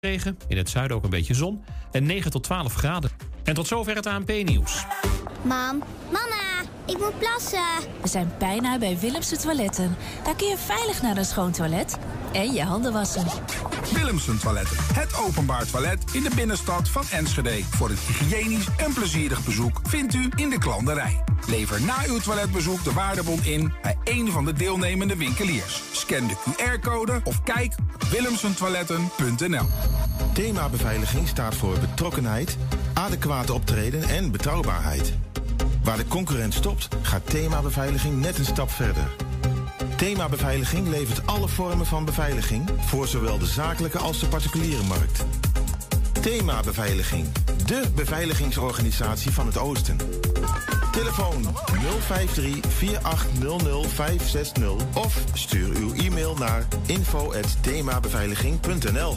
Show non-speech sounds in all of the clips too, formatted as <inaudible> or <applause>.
Regen, in het zuiden ook een beetje zon en 9 tot 12 graden. En tot zover het ANP-nieuws. Mam, mama, ik moet plassen. We zijn bijna bij Willemse Toiletten. Daar kun je veilig naar een schoon toilet en je handen wassen. Willemsen Toiletten. Het openbaar toilet in de binnenstad van Enschede. Voor een hygiënisch en plezierig bezoek vindt u in de klanderij. Lever na uw toiletbezoek de waardebon in bij een van de deelnemende winkeliers. Scan de QR-code of kijk op willemsentoiletten.nl. Thema beveiliging staat voor betrokkenheid, adequate optreden en betrouwbaarheid. Waar de concurrent stopt, gaat thema beveiliging net een stap verder. Thema Beveiliging levert alle vormen van beveiliging voor zowel de zakelijke als de particuliere markt. Thema Beveiliging, de beveiligingsorganisatie van het Oosten. Telefoon 053 4800 560 of stuur uw e-mail naar info@themabeveiliging.nl.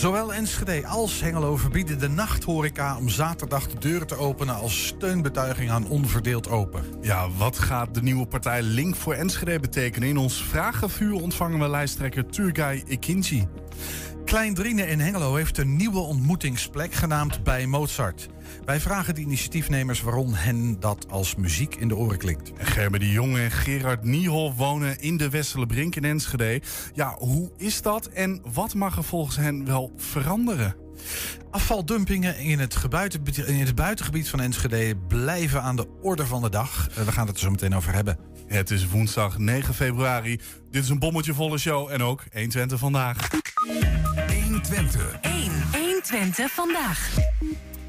Zowel Enschede als Hengelo verbieden de nachthoreca om zaterdag de deuren te openen als steunbetuiging aan onverdeeld open. Ja, wat gaat de nieuwe partij Link voor Enschede betekenen? In ons vragenvuur ontvangen we lijsttrekker Turgay Ikinci. Klein Driene in Hengelo heeft een nieuwe ontmoetingsplek genaamd Bij Mozart. Wij vragen de initiatiefnemers waarom hen dat als muziek in de oren klinkt. Gerben de Jong en Gerard Niehoff wonen in de Westelenbrink in Enschede. Ja, hoe is dat en wat mag er volgens hen wel veranderen? Afvaldumpingen in het, gebuiten, in het buitengebied van Enschede blijven aan de orde van de dag. Eh, We gaan het er zo meteen over hebben. Het is woensdag 9 februari. Dit is een bommetje volle show en ook 120 vandaag. 120. 1. 120 vandaag.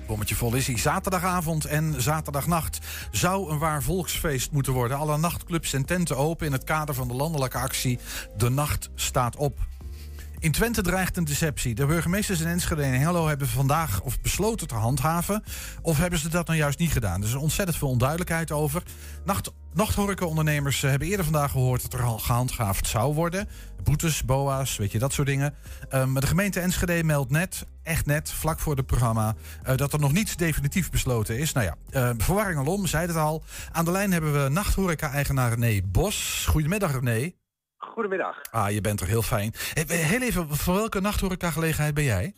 Bommetje vol is hij. Zaterdagavond en zaterdagnacht zou een waar volksfeest moeten worden. Alle nachtclubs en tenten open in het kader van de landelijke actie De Nacht staat op. In Twente dreigt een deceptie. De burgemeesters in Enschede en Hengelo hebben vandaag of besloten te handhaven. Of hebben ze dat nou juist niet gedaan? Er is ontzettend veel onduidelijkheid over. Nacht, nachthorecaondernemers eh, hebben eerder vandaag gehoord dat er al gehandhaafd zou worden. Boetes, boa's, weet je, dat soort dingen. Um, maar de gemeente Enschede meldt net, echt net, vlak voor het programma... Uh, dat er nog niets definitief besloten is. Nou ja, uh, verwarring alom, zei het al. Aan de lijn hebben we nachthoreca-eigenaar René Bos. Goedemiddag René. Goedemiddag. Ah, je bent toch heel fijn. Heel even, voor welke nachthoreca-gelegenheid ben jij?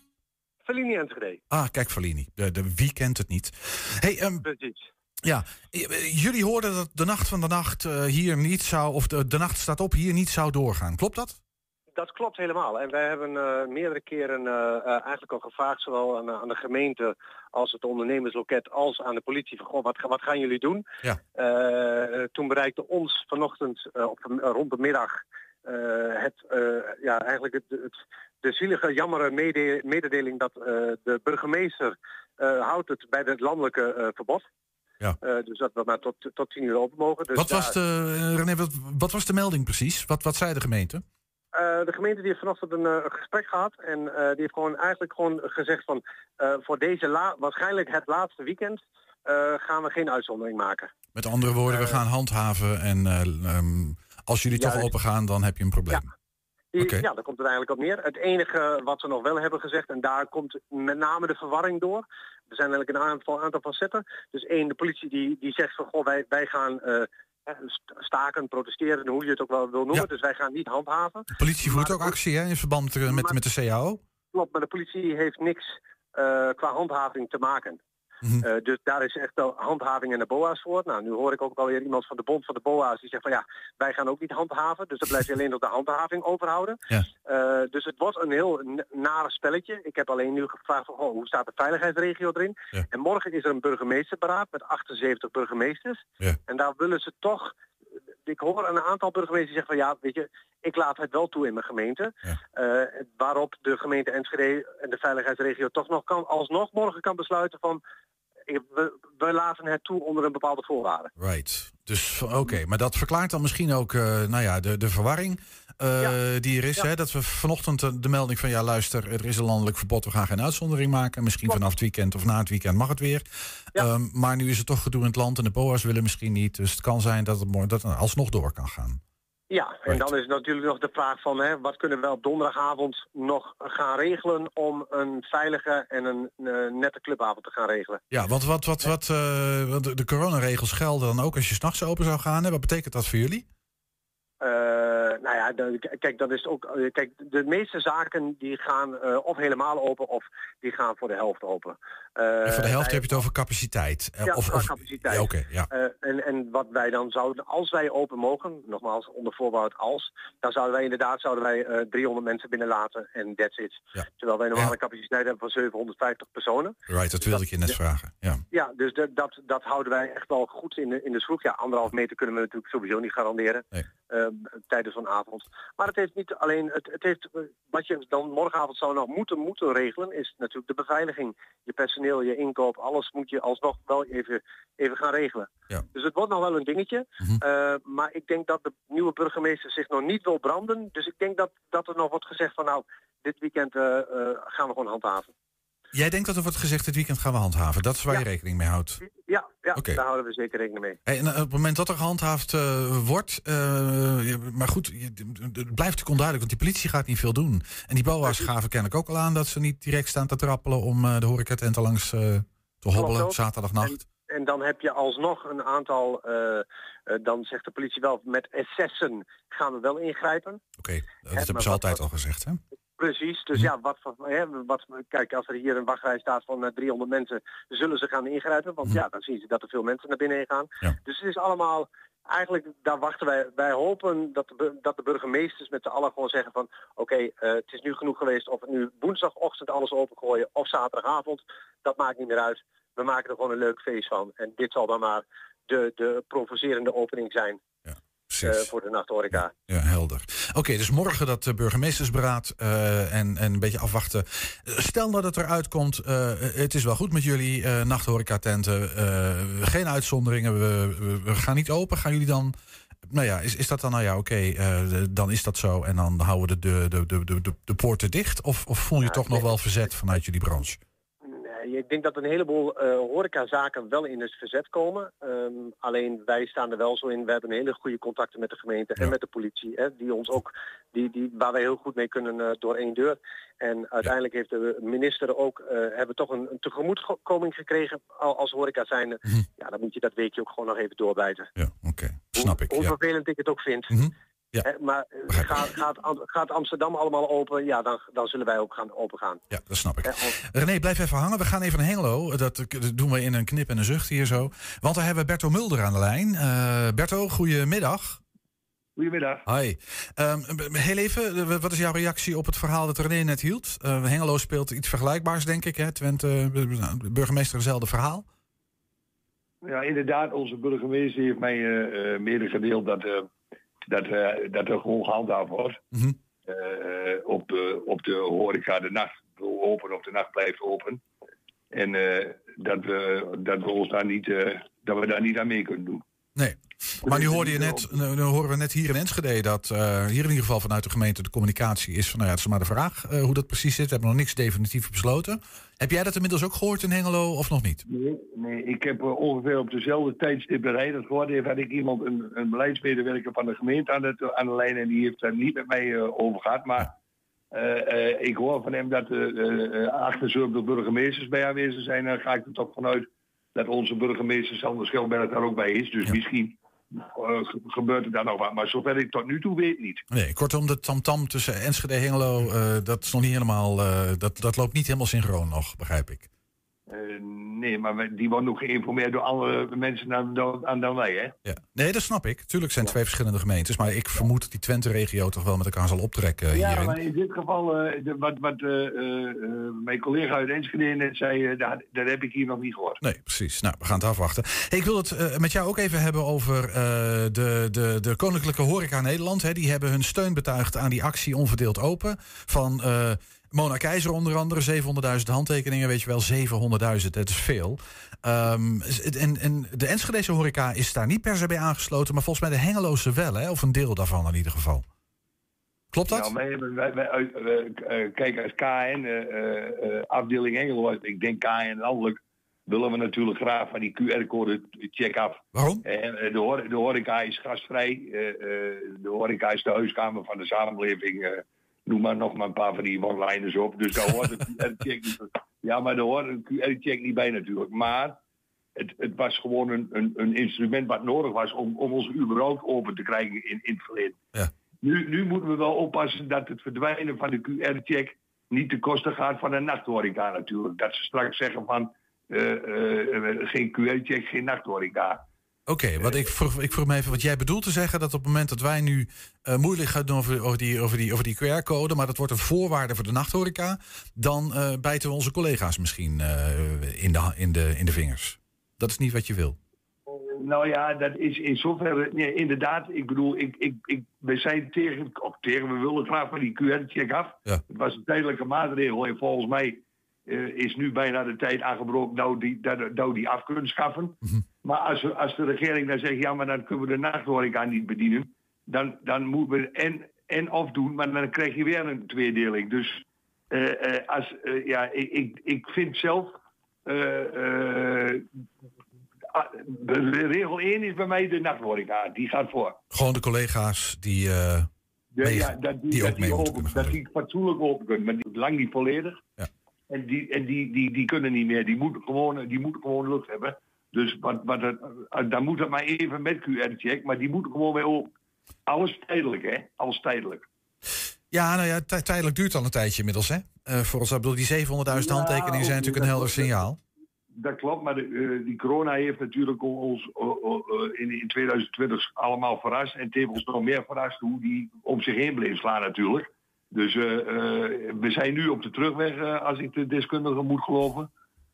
Fellini Enschede. Ah, kijk Fellini. De, de, wie kent het niet? Hey, um, Precies. Ja, jullie hoorden dat de nacht van de nacht uh, hier niet zou, of de, de nacht staat op, hier niet zou doorgaan. Klopt dat? Dat klopt helemaal. En wij hebben uh, meerdere keren uh, uh, eigenlijk al gevraagd, zowel aan, aan, de gemeente als het ondernemersloket, als aan de politie, van goh, wat, wat gaan jullie doen? Ja. toen bereikte ons vanochtend op, rond de middag het, ja, eigenlijk het, het, de zielige, jammere mede, mededeling dat de burgemeester houdt het bij het landelijke verbod. Ja. Uh, dus dat we maar tot, tot tien uur open mogen. Dus wat, was de, René, wat, wat, was de melding precies? Wat, wat zei de gemeente? Uh, de gemeente die heeft vanochtend een uh, gesprek gehad en die heeft gewoon eigenlijk gewoon gezegd van voor deze la waarschijnlijk het laatste weekend gaan we geen uitzondering maken. Met andere woorden, we gaan handhaven en um, als jullie ja, toch open gaan, dan heb je een probleem. Ja. Okay. Ja, daar komt het eigenlijk op neer. Het enige wat we nog wel hebben gezegd, en daar komt met name de verwarring door. Er zijn eigenlijk een aantal, aantal facetten. Dus één, de politie die, die zegt van goh, wij, wij gaan uh, staken, protesteren, hoe je het ook wel wil noemen. Ja. Dus wij gaan niet handhaven. De politie voert ook actie hè, in verband met, met, met de CAO? Klopt, maar de politie heeft niks uh, qua handhaving te maken. Mm -hmm. uh, dus daar is echt wel handhaving en de BOA's voor. Nou, nu hoor ik ook alweer iemand van de bond van de BOA's die zegt van ja, wij gaan ook niet handhaven. Dus dan blijf je alleen nog de handhaving overhouden. Ja. Uh, dus het wordt een heel nare spelletje. Ik heb alleen nu gevraagd van oh, hoe staat de veiligheidsregio erin. Ja. En morgen is er een burgemeesterberaad met 78 burgemeesters. Ja. En daar willen ze toch ik hoor een aantal burgemeesters zeggen van ja, weet je, ik laat het wel toe in mijn gemeente. Ja. Uh, waarop de gemeente Enschede en de veiligheidsregio toch nog kan, alsnog morgen kan besluiten van we, we laten het toe onder een bepaalde voorwaarde. Right. Dus oké, maar dat verklaart dan misschien ook eh, nou ja, de, de verwarring eh, die er is. Hè? Dat we vanochtend de melding van ja, luister, er is een landelijk verbod, we gaan geen uitzondering maken. Misschien vanaf het weekend of na het weekend mag het weer. Ehm, maar nu is het toch gedoe in het land en de BOA's willen misschien niet. Dus het kan zijn dat het, morgen- dat het alsnog door kan gaan. Ja, en dan is natuurlijk nog de vraag van hè, wat kunnen we op donderdagavond nog gaan regelen om een veilige en een eh, nette clubavond te gaan regelen. Ja, want wat, wat, wat, eh, want de, de coronaregels gelden dan ook als je s'nachts open zou gaan. Hè? Wat betekent dat voor jullie? Eh, nou ja, kijk, dat is ook. eh, kijk, de meeste zaken die gaan eh, of helemaal open of die gaan voor de helft open. Eh, en voor de helft wij- heb je het over capaciteit. Eh, Ja, of, capaciteit. Ja, Oké, ja. Eh, en, en wat wij dan zouden, als wij open mogen, nogmaals onder voorbehoud als, dan zouden wij inderdaad zouden wij eh 300 mensen binnenlaten en that's it. Terwijl wij normaal een capaciteit hebben van 750 personen. Right, dat wilde ik je net vragen. Ja. Ja, dus dat, dat, dat houden wij echt wel goed in de, in de schroef. Ja, anderhalf meter kunnen we natuurlijk sowieso niet garanderen eh, tijdens zo'n avond. Maar het heeft niet alleen, het, het heeft, eh, wat je dan morgenavond zou nog moeten, moeten regelen, is natuurlijk de beveiliging. Je personeel, je inkoop, alles moet je alsnog wel even, even gaan regelen. Dus het wordt nog wel een dingetje. Eh, maar ik denk dat de nieuwe burgemeester zich nog niet wil branden. Dus ik denk dat, dat er nog wordt gezegd van nou, dit weekend eh, eh, gaan we gewoon handhaven. Jij denkt dat er wordt gezegd, dit weekend gaan we handhaven. Dat is waar je rekening mee houdt. Ja, ja Oké. daar houden we zeker rekening mee. Hey, en eh, op het moment dat er gehandhaafd eh, wordt, eh, maar goed, je- het blijft natuurlijk onduidelijk, want die politie gaat niet veel doen. En die BOA's gaven kennelijk ook al aan dat ze niet direct staan te trappelen om eh, de horecatenten langs te hobbelen, zaterdagnacht. En dan heb je alsnog een aantal, dan zegt de politie wel, met excessen gaan we wel ingrijpen. Oké, dat hebben ze altijd al gezegd, hè? Precies, dus ja, wat, hè, wat, kijk, als er hier een wachtrij staat van eh, 300 mensen, zullen ze gaan ingrijpen. Want ja, dan zien ze dat er veel mensen naar binnen heen gaan. Dus het is allemaal, eigenlijk, daar wachten wij, wij hopen dat de, dat de burgemeesters met z'n allen gewoon zeggen van, oké, eh, het is nu genoeg geweest of we nu woensdagochtend alles opengooien of zaterdagavond, dat maakt niet meer uit. We maken er gewoon een leuk feest van. En dit zal dan maar de, de provocerende opening zijn eh, voor de nachthoreca. Ja, helder. Oké, dus morgen dat eh, burgemeestersberaad eh, en, en een beetje afwachten. Stel dat het eruit komt, het is wel goed met jullie nachthorecatenten. geen uitzonderingen, we, we, we gaan niet open. Gaan jullie dan... Nou ja, is, is dat dan, nou ja, oké, dan is dat zo. En dan houden we de, de, de, de, de, de poorten dicht? Of, of voel je toch nog wel verzet vanuit jullie branche? Nee, ik denk dat een heleboel eh horecazaken wel in het verzet komen. Ehm, alleen wij staan er wel zo in. We hebben hele goede contacten met de gemeente en met de politie. Hè, die ons ook, die, die, waar wij heel goed mee kunnen eh, door één deur. En uiteindelijk heeft de minister ook, eh, hebben toch een, een tegemoetkoming gekregen al- als horeca zijnde. Ja, dan moet je dat weekje ook gewoon nog even doorbijten. Snap ik. Hoe Ja. vervelend ik het ook vind. Ja. Hè, maar eh, gaat, gaat, gaat Amsterdam allemaal open, ja, dan, dan zullen wij ook gaan open gaan. Ja, dat snap ik. René, blijf even hangen. We gaan even naar Hengelo. Dat, dat doen we in een knip en een zucht hier zo. Want daar hebben we Berto Mulder aan de lijn. Eh Berto, goedemiddag. Goedemiddag. Hi. Ehm, heel even, eh, wat is jouw reactie op het verhaal dat René net hield? Eh, Hengelo speelt iets vergelijkbaars, denk ik. Hè? Twente, de burgemeester, hetzelfde verhaal. Ja, inderdaad, onze burgemeester heeft mij eh eh medegedeeld dat, eh, dat, eh, dat er gewoon gehandhaafd wordt. Eh, op, de, op de horeca de nacht open of de nacht blijft open. En eh, dat, we, dat we ons daar niet, eh, dat we daar niet aan mee kunnen doen. Nee. Maar nu hoorde je net, nu horen we net hier in Enschede dat eh, hier in ieder geval vanuit de gemeente de communicatie is van nou ja, het is maar de vraag eh, hoe dat precies zit. We hebben nog niks definitief besloten. Heb jij dat inmiddels ook gehoord in Hengelo of nog niet? Nee, nee ik heb eh, ongeveer op dezelfde tijdstip hij dat gehoord heeft, had ik iemand, een, een beleidsmedewerker van de gemeente aan, de lijn en die heeft daar niet met mij over gehad. Maar ik hoor van hem dat er uh, 78 burgemeesters bij aanwezig zijn. Dan ga ik er toch vanuit dat onze burgemeester Sander Schelberg daar ook bij is. Dus misschien eh, ge- gebeurt er daar nog wat. Maar zover ik tot nu toe weet niet. Nee, kortom, de tamtam tussen Enschede en Hengelo, eh, dat is nog niet helemaal, eh, dat, dat loopt niet helemaal synchroon nog, begrijp ik. Eh, nee, maar die worden ook geïnformeerd door andere mensen dan, dan, wij, hè? Ja. Nee, dat snap ik. Tuurlijk zijn het twee verschillende gemeentes, maar ik vermoed dat die Twente-regio toch wel met elkaar zal optrekken Ja, hierin. maar in dit geval, eh, de- wat, wat eh, mijn collega uit Enschede net zei, dat, dat heb ik hier nog niet gehoord. Nee, precies. Nou, we gaan het afwachten. Hey, ik wil het met jou ook even hebben over de, de, de Koninklijke Horeca Nederland. Hè. Die hebben hun steun betuigd aan die actie Onverdeeld Open. Van, Mona Keizer onder andere, 700.000 handtekeningen, weet je wel, 700.000, dat is veel. Ehm, en, en de Enschedese horeca is daar niet per se bij aangesloten, maar volgens mij de Hengeloze wel, hè? of een deel daarvan in ieder geval. Klopt dat? Nou, wij wij, wij, uit- eh, kijk, als KN, eh, eh, eh, afdeling Engelo, ik denk KN landelijk, willen we natuurlijk graag van die QR-code check af. Waarom? En de, hor- de horeca is gastvrij. de horeca is de huiskamer van de samenleving. Noem maar nog maar een paar van die one-liners op. Dus daar hoort een QR-check niet Ja, maar daar hoort een QR-check niet bij natuurlijk. Maar het, het was gewoon een, een, een instrument wat nodig was om, om ons überhaupt open te krijgen in, in het verleden. Ja. Nu, nu moeten we wel oppassen dat het verdwijnen van de QR-check niet ten koste gaat van de nachthoreca natuurlijk. Dat ze straks zeggen van eh, eh, geen QR-check, geen nachthoreca. Oké, wat ik vroeg, ik vroeg me even wat jij bedoelt te zeggen. Dat op het moment dat wij nu eh, moeilijk gaan doen over, over die, over die, over die QR-code, maar dat wordt een voorwaarde voor de nachthoreca, dan eh, bijten we onze collega's misschien eh, in, de, in, de, in de vingers. Dat is niet wat je wil. Nou ja, dat is in zoverre. Nee, inderdaad, ik bedoel, ik, ik, ik, we zijn tegen, of tegen, we willen graag van die QR-check af. Ja. Het was een tijdelijke maatregel en volgens mij eh, is nu bijna de tijd aangebroken nou die, dat, nou die af kunnen schaffen. Maar als, we- als de regering dan zegt, ja, maar dan kunnen we de nachthoreca niet bedienen, dan, dan moeten we en, en of doen, maar dan krijg je weer een tweedeling. Dus eh, eh, als, ja, ik, ik, ik vind zelf. regel 1 is bij mij de nachthoreca. Die gaat voor. Gewoon de collega's die. Ja, mee- ja, dat die, die dat ook mee die open, dat die fatsoenlijk open kunnen. Maar die, lang niet volledig. Ja. En, die, en die, die, die kunnen niet meer. Die moeten gewoon, die moeten gewoon lucht hebben. Dus wat, wat het, eh, dan moet het maar even met QR-check. Maar die moeten gewoon weer open. Alles tijdelijk, hè? Alles tijdelijk. Ja, nou ja, tij- tijdelijk duurt al een tijdje inmiddels, hè? Eh, voor ons, ik bedoel, die 700.000 Ja, handtekeningen zijn natuurlijk een helder signaal. Dat klopt, maar de, eh, die corona heeft natuurlijk ons in, in 2020 allemaal verrast. En tevens nog meer verrast hoe die om zich heen bleef slaan natuurlijk. Dus eh, eh, we zijn nu op de terugweg, eh, als ik de deskundigen moet geloven.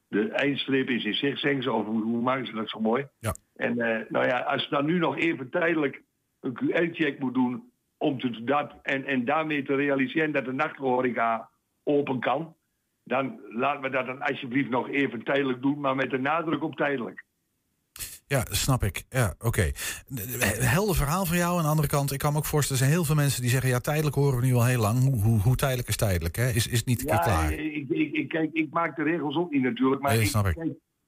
De eindstreep is in zicht, zeggen ze, of hoe, maken ze dat zo mooi? Ja. En nou ja, als je dan nu nog even tijdelijk een QR-check moet doen... om te, dat, en, en daarmee te realiseren dat de nachthoreca open kan... dan laten we dat dan alsjeblieft nog even tijdelijk doen... maar met de nadruk op tijdelijk. Ja, snap ik. Ja, oké. Helder verhaal van jou. Aan de andere kant, ik kan me ook voorstellen, er zijn heel veel mensen die zeggen... ja, tijdelijk horen we nu al heel lang. Hoe, hoe, hoe tijdelijk is tijdelijk, hè? Is, is niet een keer Ja, klaar. ik, ik, ik, kijk, ik maak de regels ook niet natuurlijk. Maar Nee, ik, snap ik. kijk,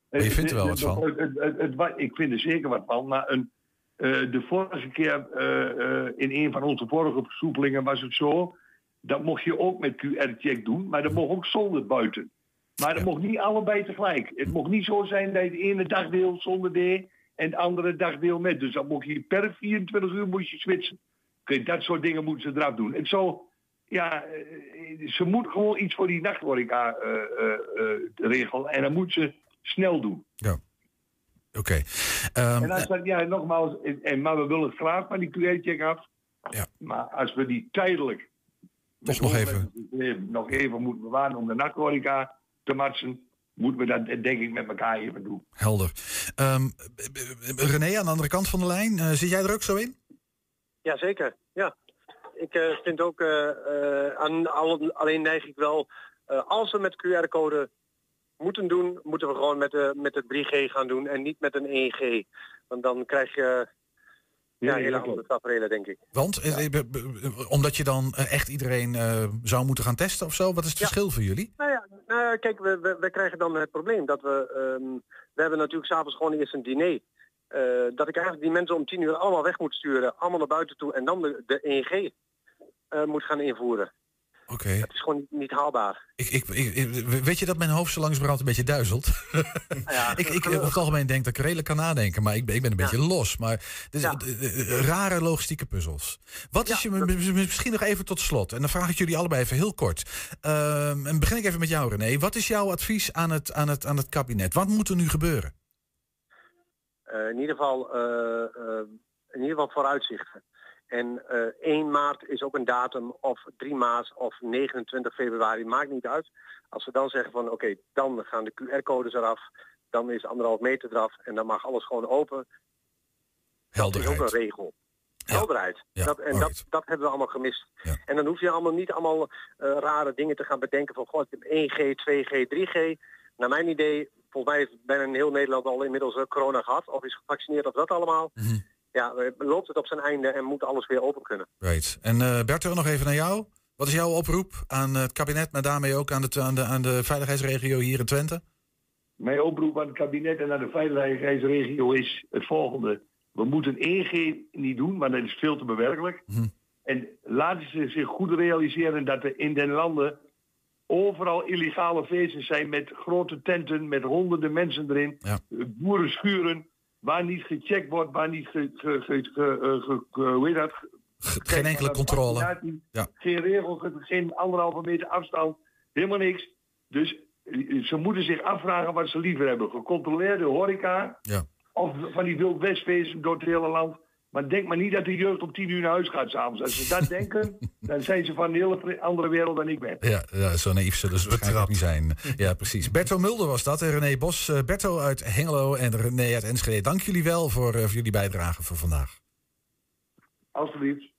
Maar je het- vindt er wel wat van. ik vind er zeker wat van. Maar een, eh, de vorige keer eh, eh, in een van onze vorige versoepelingen was het zo... dat mocht je ook met QR-check doen, maar dat mocht ook zonder buiten. Maar dat mocht niet allebei tegelijk. Het mocht niet zo zijn dat je de ene dagdeel zonder deed... en de andere dagdeel met. Dus dan mocht je per 24 uur moest je switchen. Kijk, dat soort dingen moeten ze eraf doen. En zo, ja, eh, ze moet gewoon iets voor die nachthoreca eh, eh, eh, regelen. En dat moet ze snel doen. Oké. Ehm, en als dat, ja, nogmaals, en, maar we willen het graag van die QR-check af. Ja. Maar als we die tijdelijk Toch nog even. even, nog even moeten bewaren om de nachthoreca te matchen, moeten we dat denk ik met elkaar even doen. Helder. Ehm, b- René, aan de andere kant van de lijn, eh, zit jij er ook zo in? Jazeker, ja. Ik eh, vind ook, eh, eh, aan, al- alleen neig ik wel, eh, als we met QR-code moeten doen, moeten we gewoon met de, met de 3G gaan doen en niet met een 1G. Want dan krijg je ja, hele andere tafereelen, denk ik. Want, eh, b- omdat je dan eh, echt iedereen eh, zou moeten gaan testen of zo? Wat is het verschil voor jullie? Nou ja, nou kijk, we, we, we krijgen dan het probleem dat we, ehm, we hebben natuurlijk s'avonds gewoon eerst een diner. Eh, dat ik eigenlijk die mensen om tien uur allemaal weg moet sturen, allemaal naar buiten toe en dan de, de 1G eh, moet gaan invoeren. Oké. Het is gewoon niet, niet haalbaar. Ik, ik, ik- weet je dat mijn hoofd zo langzamerhand een beetje duizelt? <laughs> ik, ik over het algemeen denk dat ik redelijk kan nadenken, maar ik, ben- ik ben een beetje los. Maar dit is, Ja. eh, eh, rare logistieke puzzels. Wat is je, misschien nog even tot slot, en dan vraag ik jullie allebei even heel kort. Ehm, en begin ik even met jou, René. Wat is jouw advies aan het, aan het, aan het kabinet? Wat moet er nu gebeuren? Eh, in ieder geval, eh, eh, in ieder geval vooruitzichten. En eh 1 maart is ook een datum, of 3 maart of 29 februari, maakt niet uit. Als we dan zeggen van oké, dan gaan de QR-codes eraf, dan is anderhalf meter eraf en dan mag alles gewoon open. Dat is ook Helderheid. een regel. helderheid. Ja, dat, en dat, dat hebben we allemaal gemist. En dan hoef je allemaal niet allemaal eh, rare dingen te gaan bedenken van god, ik heb 1G, 2G, 3G. Naar mijn idee, volgens mij heeft bijna heel Nederland al inmiddels eh, corona gehad of is gevaccineerd of dat allemaal. Mhm. Ja, loopt het op zijn einde en moet alles weer open kunnen. Right. En eh Berto, nog even naar jou. Wat is jouw oproep aan het kabinet, maar daarmee ook aan de, aan de, aan de veiligheidsregio hier in Twente? Mijn oproep aan het kabinet en aan de veiligheidsregio is het volgende. We moeten 1G niet doen, maar dat is veel te bewerkelijk. En laten ze zich goed realiseren dat er in den landen overal illegale feesten zijn met grote tenten, met honderden mensen erin. Boerenschuren, waar niet gecheckt wordt, waar niet ge, ge, ge, ge- eh, hoe heet dat? Geen enkele controle. Ja. Geen regel, ge- geen anderhalve meter afstand, helemaal niks. Dus eh, ze moeten zich afvragen wat ze liever hebben. Gecontroleerde horeca Ja. of van die wild westfeesten door het hele land. Maar denk maar niet dat de jeugd om tien uur naar huis gaat s'avonds. Als ze dat <laughs> denken, dan zijn ze van een hele andere wereld dan ik ben. Ja, ja zo naïef zullen ze waarschijnlijk niet zijn. Ja, precies. Berto Mulder was dat en René Bos. Eh, Berto uit Hengelo en René uit Enschede. Dank jullie wel voor, eh, voor jullie bijdrage voor vandaag. Alsjeblieft.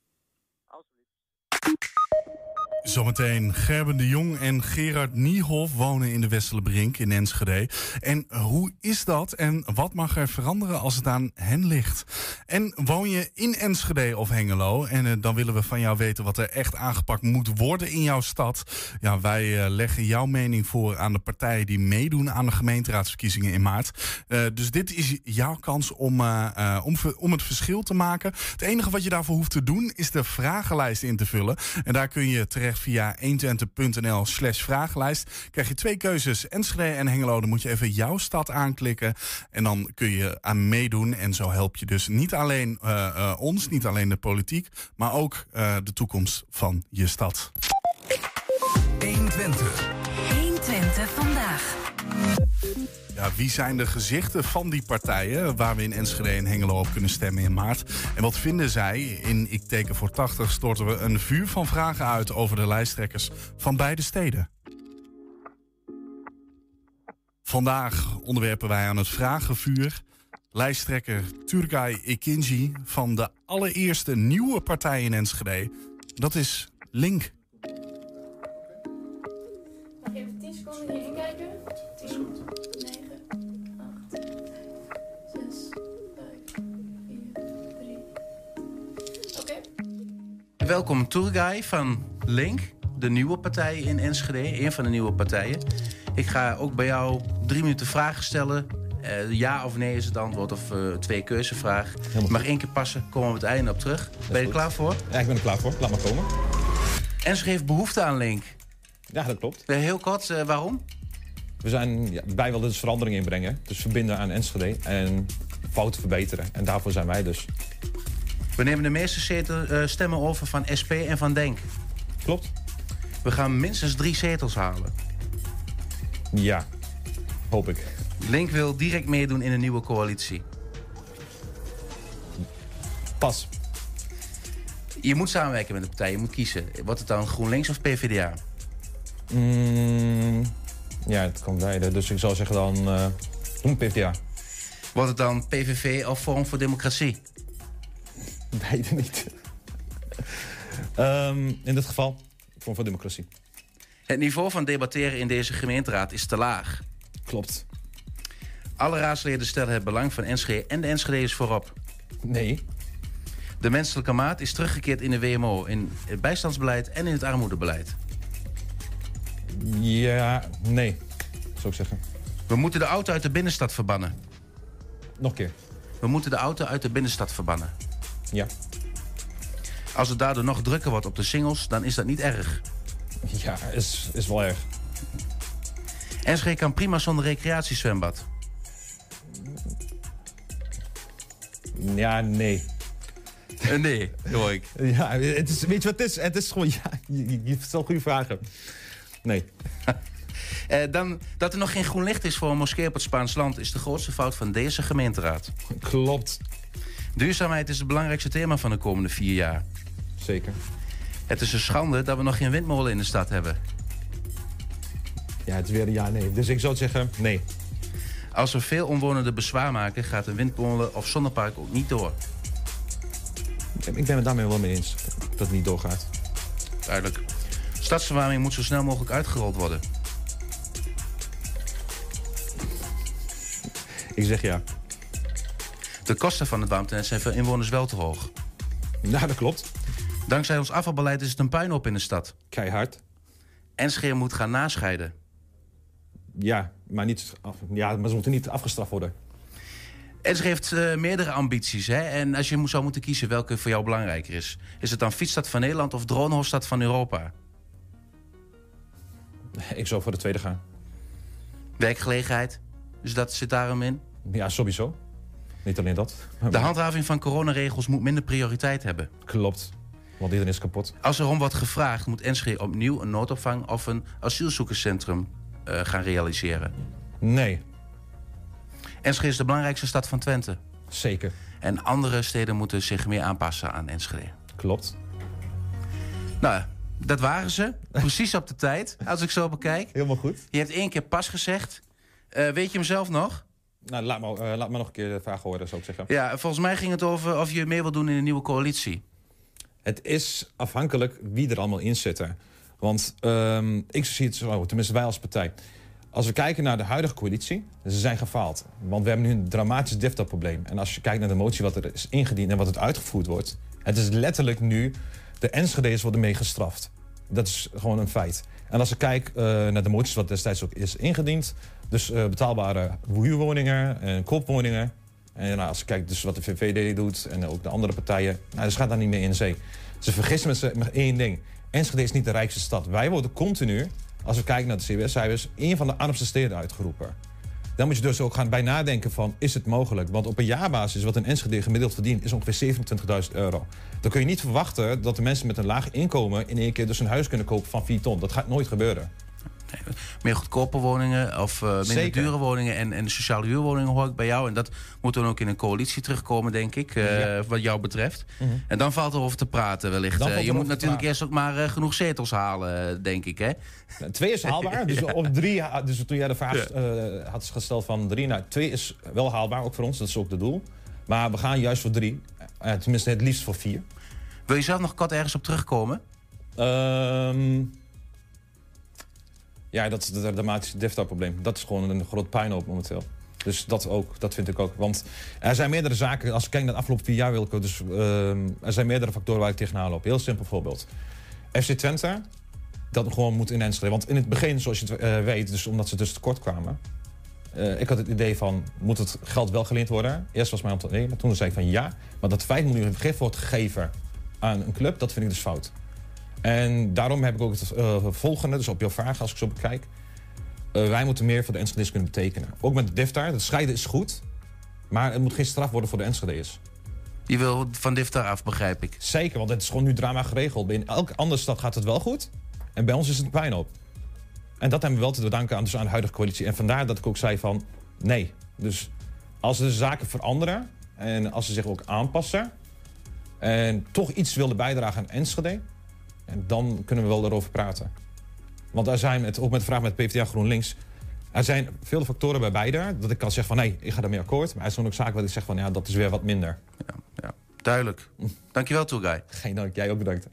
Zometeen Gerben de Jong en Gerard Niehoff wonen in de Westerlebrink in Enschede. En hoe is dat en wat mag er veranderen als het aan hen ligt? En woon je in Enschede of Hengelo? En eh, dan willen we van jou weten wat er echt aangepakt moet worden in jouw stad. Ja, wij eh, leggen jouw mening voor aan de partijen die meedoen aan de gemeenteraadsverkiezingen in maart. Eh, dus dit is jouw kans om, om, om het verschil te maken. Het enige wat je daarvoor hoeft te doen is de vragenlijst in te vullen. En daar kun je terecht via 120.nl slash vragenlijst. Krijg je twee keuzes, Enschede en Hengelo. Dan moet je even jouw stad aanklikken. En dan kun je aan meedoen. En zo help je dus niet alleen eh, eh, ons, niet alleen de politiek... maar ook eh, de toekomst van je stad. 120. 120 vandaag. Wie zijn de gezichten van die partijen waar we in Enschede en Hengelo op kunnen stemmen in maart? En wat vinden zij? In Ik teken voor 80 storten we een vuur van vragen uit over de lijsttrekkers van beide steden. Vandaag onderwerpen wij aan het vragenvuur lijsttrekker Turgay Ekinci van de allereerste nieuwe partij in Enschede. Dat is Link. Mag je even 10 seconden hierin kijken? 10, 9, Welkom Turgay van Link, de nieuwe partij in Enschede, een van de nieuwe partijen. Ik ga ook bij jou drie minuten vragen stellen. Eh, ja of nee is het antwoord, of eh, twee keuzevraag. Mag één keer passen, komen we op het einde op terug. ben je er klaar voor? Ja, ik ben er klaar voor. Laat maar komen. Enschede heeft behoefte aan Link. Ja, dat klopt. Eh, heel kort, waarom? We zijn, ja, wij willen dus verandering inbrengen. Dus verbinden aan Enschede en fouten verbeteren. En daarvoor zijn wij dus. We nemen de meeste zetel, eh, stemmen over van SP en van Denk. Klopt. We gaan minstens drie zetels halen. Ja, hoop ik. Link wil direct meedoen in een nieuwe coalitie. Pas. Je moet samenwerken met de partij, je moet kiezen. Wordt het dan GroenLinks of PvdA? Mm, ja, het kan beide. Dus ik zou zeggen dan... eh doen PvdA. Wordt het dan PVV of Forum voor Democratie? Beide niet. Ehm, in dit geval, Vorm voor Democratie. Het niveau van debatteren in deze gemeenteraad is te laag. Klopt. Alle raadsleden stellen het belang van Enschede en de Enschede's voorop. Nee. De menselijke maat is teruggekeerd in de WMO, in het bijstandsbeleid en in het armoedebeleid. Ja, nee, zou ik zeggen. We moeten de auto uit de binnenstad verbannen. Nog een keer. We moeten de auto uit de binnenstad verbannen. Ja. Als het daardoor nog drukker wordt op de singles, dan is dat niet erg. Ja, is, is wel erg. Enschede kan prima zonder recreatiezwembad. Ja, nee. Eh, nee, hoor ik. <laughs> Ja, het is, weet je wat het is? Het is gewoon, ja, je, je- je stelt goede vragen. Nee. <laughs> Eh, dan, dat er nog geen groen licht is voor een moskee op het Spaans land... is de grootste fout van deze gemeenteraad. Klopt. Duurzaamheid is het belangrijkste thema van de komende vier jaar. Zeker. Het is een schande dat we nog geen windmolen in de stad hebben. Ja, het is weer een ja, nee. Dus ik zou zeggen, nee. Als we veel omwonenden bezwaar maken... gaat een windmolen of zonnepark ook niet door. ik ben het daarmee wel mee eens dat het niet doorgaat. Duidelijk. Stadsverwarming moet zo snel mogelijk uitgerold worden. Ik zeg ja. De kosten van het warmtenet zijn voor inwoners wel te hoog. Ja, <laughs> dat klopt. Dankzij ons afvalbeleid is het een puinhoop in de stad. Keihard. Enschede moet gaan nascheiden. Ja, maar, niet af, ja, maar ze moeten niet afgestraft worden. Enschede heeft eh, meerdere ambities. Hè? En als je zou moeten kiezen welke voor jou belangrijker is... is het dan fietsstad van Nederland of dronehoofdstad van Europa? Ik zou voor de tweede gaan. Werkgelegenheid, dus dat zit daarom in? Ja, sowieso. Niet alleen dat. De handhaving van coronaregels moet minder prioriteit hebben. Klopt. Want iedereen is kapot. Als er om wordt gevraagd, moet Enschede opnieuw een noodopvang of een asielzoekerscentrum eh, gaan realiseren. Nee. Enschede is de belangrijkste stad van Twente. Zeker. En andere steden moeten zich meer aanpassen aan Enschede. Klopt. Nou, dat waren ze. <laughs> Precies op de tijd, als ik zo bekijk. Helemaal goed. Je hebt één keer pas gezegd. Eh, weet je hem zelf nog? Nou, laat me, eh, laat me nog een keer de vraag horen, zou ik zeggen. Ja, volgens mij ging het over of je meer wil doen in een nieuwe coalitie. Het is afhankelijk wie er allemaal in zitten. Want ehm, ik zie het zo, tenminste wij als partij. Als we kijken naar de huidige coalitie, ze zijn gefaald. Want we hebben nu een dramatisch DIFTA-probleem. En als je kijkt naar de motie wat er is ingediend en wat het uitgevoerd wordt... het is letterlijk nu, de Enschede's worden mee gestraft. Dat is gewoon een feit. En als ik kijk eh, naar de moties wat destijds ook is ingediend... dus eh, betaalbare huurwoningen en koopwoningen... en nou, als je kijkt dus wat de VVD doet en ook de andere partijen... Nou, dus gaat daar niet mee in zee. Ze vergissen met, z'n- met één ding. Enschede is niet de rijkste stad. Wij worden continu, als we kijken naar de CBS-cijfers... één van de armste steden uitgeroepen. Dan moet je dus ook gaan bij nadenken van, is het mogelijk? Want op een jaarbasis, wat een Enschede gemiddeld verdient... is ongeveer 27.000 euro. Dan kun je niet verwachten dat de mensen met een laag inkomen... in één keer dus een huis kunnen kopen van 4 ton. Dat gaat nooit gebeuren. Meer goedkope woningen of eh, minder Zeker. dure woningen en, en sociale huurwoningen hoor ik bij jou. En dat moet dan ook in een coalitie terugkomen, denk ik, eh, Ja. wat jou betreft. Mhm. En dan valt er over te praten wellicht. Eh, je moet natuurlijk eerst ook maar genoeg zetels halen, denk ik, hè? Twee is haalbaar. Dus <laughs> op drie, dus toen jij de vraag had gesteld van drie, nou twee is wel haalbaar, ook voor ons. Dat is ook het doel. Maar we gaan juist voor drie. Tenminste, het liefst voor vier. Wil je zelf nog kort ergens op terugkomen? Ehm, ja, dat is het dramatische DIFTA-probleem. Dat is gewoon een groot puinhoop momenteel. Dus dat ook, dat vind ik ook. Want er zijn meerdere zaken, als ik kijk naar de afgelopen vier jaar, wil ik dus, ehm, er zijn meerdere factoren waar ik tegenaan loop. Heel simpel voorbeeld. FC Twente, dat gewoon moet in Enschede. Want in het begin, zoals je het eh, weet, dus omdat ze dus tekort kwamen... eh, ik had het idee van, moet het geld wel geleend worden? Eerst was mijn antwoord nee, maar toen zei ik van ja. Maar dat 5 miljoen vergif wordt gegeven aan een club, dat vind ik dus fout. En daarom heb ik ook het eh, volgende, dus op jouw vraag als ik zo bekijk. Eh, wij moeten meer voor de Enschede's kunnen betekenen. Ook met de DIFTAR, het scheiden is goed. Maar het moet geen straf worden voor de Enschede's. Je wil van DIFTAR af, begrijp ik. Zeker, want het is gewoon nu drama geregeld. In elke andere stad gaat het wel goed. En bij ons is het een puinhoop. En dat hebben we wel te danken aan, dus aan de huidige coalitie. En vandaar dat ik ook zei van nee. Dus als de zaken veranderen en als ze zich ook aanpassen... en toch iets willen bijdragen aan Enschede... en dan kunnen we wel erover praten. Want er zijn, het, ook met de vraag met PvdA GroenLinks... er zijn veel factoren bij beide dat ik kan zeggen van... nee, ik ga daarmee akkoord. Maar er zijn ook zaken waar ik zeg van ja, dat is weer wat minder. Duidelijk. Dankjewel, Tourguy. Geen dank, jij ook bedankt.